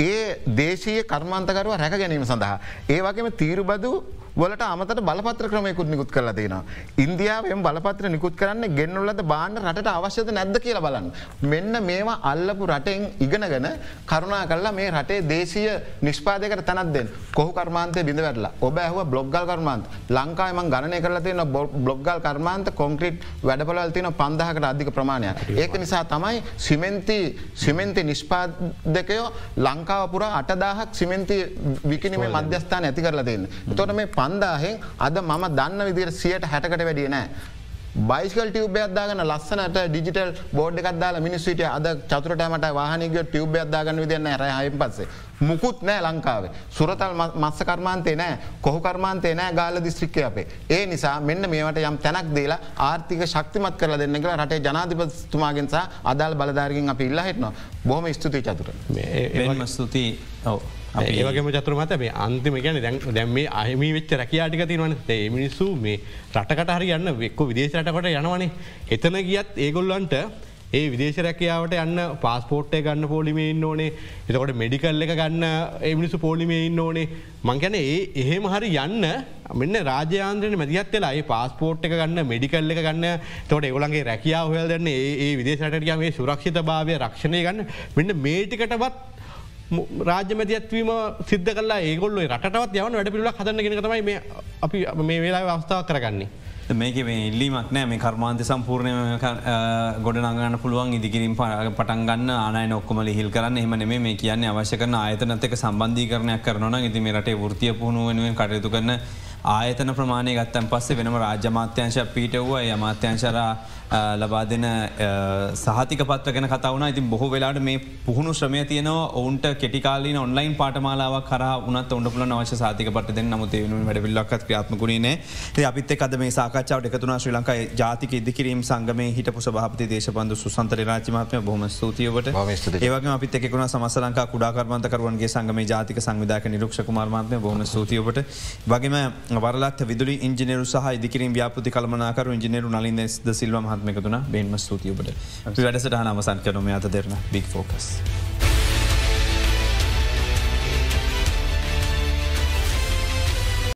Speaker 2: ඒ දේශීය කර්මාන්තකරුව රැක ගැනීම සඳහා. ඒ වගේම තීරුබදු වලට අමතට බලපත්‍ර ක්‍රමයකුත් නිකුත් කරලා තියෙන. ඉන්දියාවම බලපත්‍ර නිකුත් කරන්න ගෙන්නුල්ලද බාණ්ඩ රට අවශ්‍යද නැද්ද කියලා බලන්න. මෙන්න මේවා අල්ලපු රටෙන් ඉගෙනගෙන කරුණා කල්ලා මේ රටේ දේශය නිෂ්පාදකට තැනත්දෙන් කොහු කර්මාන්තය බිඳ වැටලා ඔබ ඇහව බ්ලොග්ගල් කර්මාන්ත ලංකායම ගණනය කරලා තියෙන බ්ලොග්ගල් කර්මාන්ත කොන්ක්‍රීට් වැඩපලල් තියන පන්දහකට අධික ප්‍රමාණයක්. ඒක නිසා තමයි සිමෙන්ති සිමෙන්ති නිෂ්පාදකයෝ ලංකාව පුර අටදාහක් සිමෙන්ති විකිනීමේ මධ්‍යස්ථාන ඇති කරලා දෙන්න. තොට මේ පන්දාහෙන් අද මම දන්න විදිර සියට හැටකට වැඩිය නෑ. බයිස්කල් ටියවබ අදාගන්න ලස්සනට ඩිජිටල් බෝඩ් එකක්දාල මිනිස්සිට අද චතුරටමට වාහනක ටියවබ අදාගන්න විදන්න රහයම් පස්සේ. මුකුත් නෑ ලංකාවේ. සුරතල් මස්ස කර්මාන්තේ නෑ කොහු කර්මාන්තේ නෑ ගාල දිස්ත්‍රික්කය අපේ. ඒ නිසා මෙන්න මේට යම් තැනක් දේලා ආර්ථික ශක්තිමත් කර දෙන්න කියලා රටේ ජනාධිපතුමාගෙන්සා අදාල් බලධාරකින් අප ඉල්ලා හිටනවා බොහම ස්තුතියි චතුර.
Speaker 1: ස්තුතියි ඔව.
Speaker 3: ඒවගේම චතුර මත මේ අන්තිම ගැන දැන් දැම් මේ අහම වෙච්ච රැකයාටික තිවන මිනිස්සු මේ රටකට හරි යන්න වෙක්කො විදේශරටකට යනවනේ. එතන ගියත් ඒගොල්ලන්ට ඒ විදේශ රැකියාවට යන්න පාස්පෝට්ටය ගන්න පෝලිමේන්න ඕනේ. එතකොට මෙඩිකල් එක ගන්න එමිනිසු පෝලිමේන්න ඕනේ. මංගැන ඒ එහෙම හරි යන්න මෙන්න රාජාන්ද්‍රන මැදිහත්වෙලා ඒ පාස්පෝට් එක ගන්න මෙඩිකල් එක ගන්න. තොට එවලගේ රැකියාව හොල් දන්න ඒ විදේශටකයාවේ සුරක්ෂිත භාවය රක්ෂණය ගන්න. මෙන්න මේටිකටවත් රාජ්‍ය මැතියත්වීම සිද්ධ කලා ඒගොල්ල රටවත් යවන වැඩ පිළිලා හදන්න ගෙන තමයි මේ අපි මේ වෙලා අවස්ථාව කරගන්නේ.
Speaker 1: මේක මේ ඉල්ලීමක් නෑ. මේ කර්මාන්ත සම්පූර්ණය ගොඩනගන්න පුළුවන් ඉදිකිරින් පටන්ගන්න ආනය නොක්කොම ලිහිල් කරන්න. එහම නෙම මේ කියන්න අවශ්‍ය කරන ආයතනත්තක සම්බන්ධී කරනයක් කරන ඉති මේ රටේ ෘතිය පුහුණුවෙනුවෙන් කටයුතු කරන ආයතන ප්‍රමාණය ගත්තන් පස්සේ වෙනම රාජ්‍යමාත්‍යංශ පීටව්ව යමාත්‍යංශරා ලබා දෙන සහතික පත්ව ගැන කතවන ඉතින් බොහෝ වෙලාට මේ පුහුණු ශ්‍රමය තියනවා. ඔවුන්ට කෙටිකාලීන ඔන්ලයින් පාටමාලාව කර උනත් ඔන්න පුල අවශ්‍ය සාතික පට දෙන්න. නමුත් වෙන වැඩිල්ලක්ත් ක්‍රියාත්මකුණේ අපිත් එකද මේ සාකච්ඡාවට එකතුනා ශ්‍රී ලංකායි ජාතික ඉදිකිරීම සංගම හිට පුස භාපති දේශපන්ඳ සුසන්තර රාජමාත්මය බොහම ස්තුතියවට ඒවගේ අපිත් එකකුණ සමසලංකා කුඩාකර්මන්තකරුවන්ගේ සංගම ජාතික සංවිධාක නිරුක්ෂ කුමාර්මාත්මය බොහම ස්තුතියවට වගේම වරලත් විදුලි ඉජිනරු සහ ඉදිකිරින් ව්‍යාපති කල්මනාකරු ඉජිනරු නලින් ද සිල්ව මහත්මකතුන බේන්ම ස්තුතියකට වැඩසට හනමසන් කරනම අත දෙරන බික් ෆෝකස්.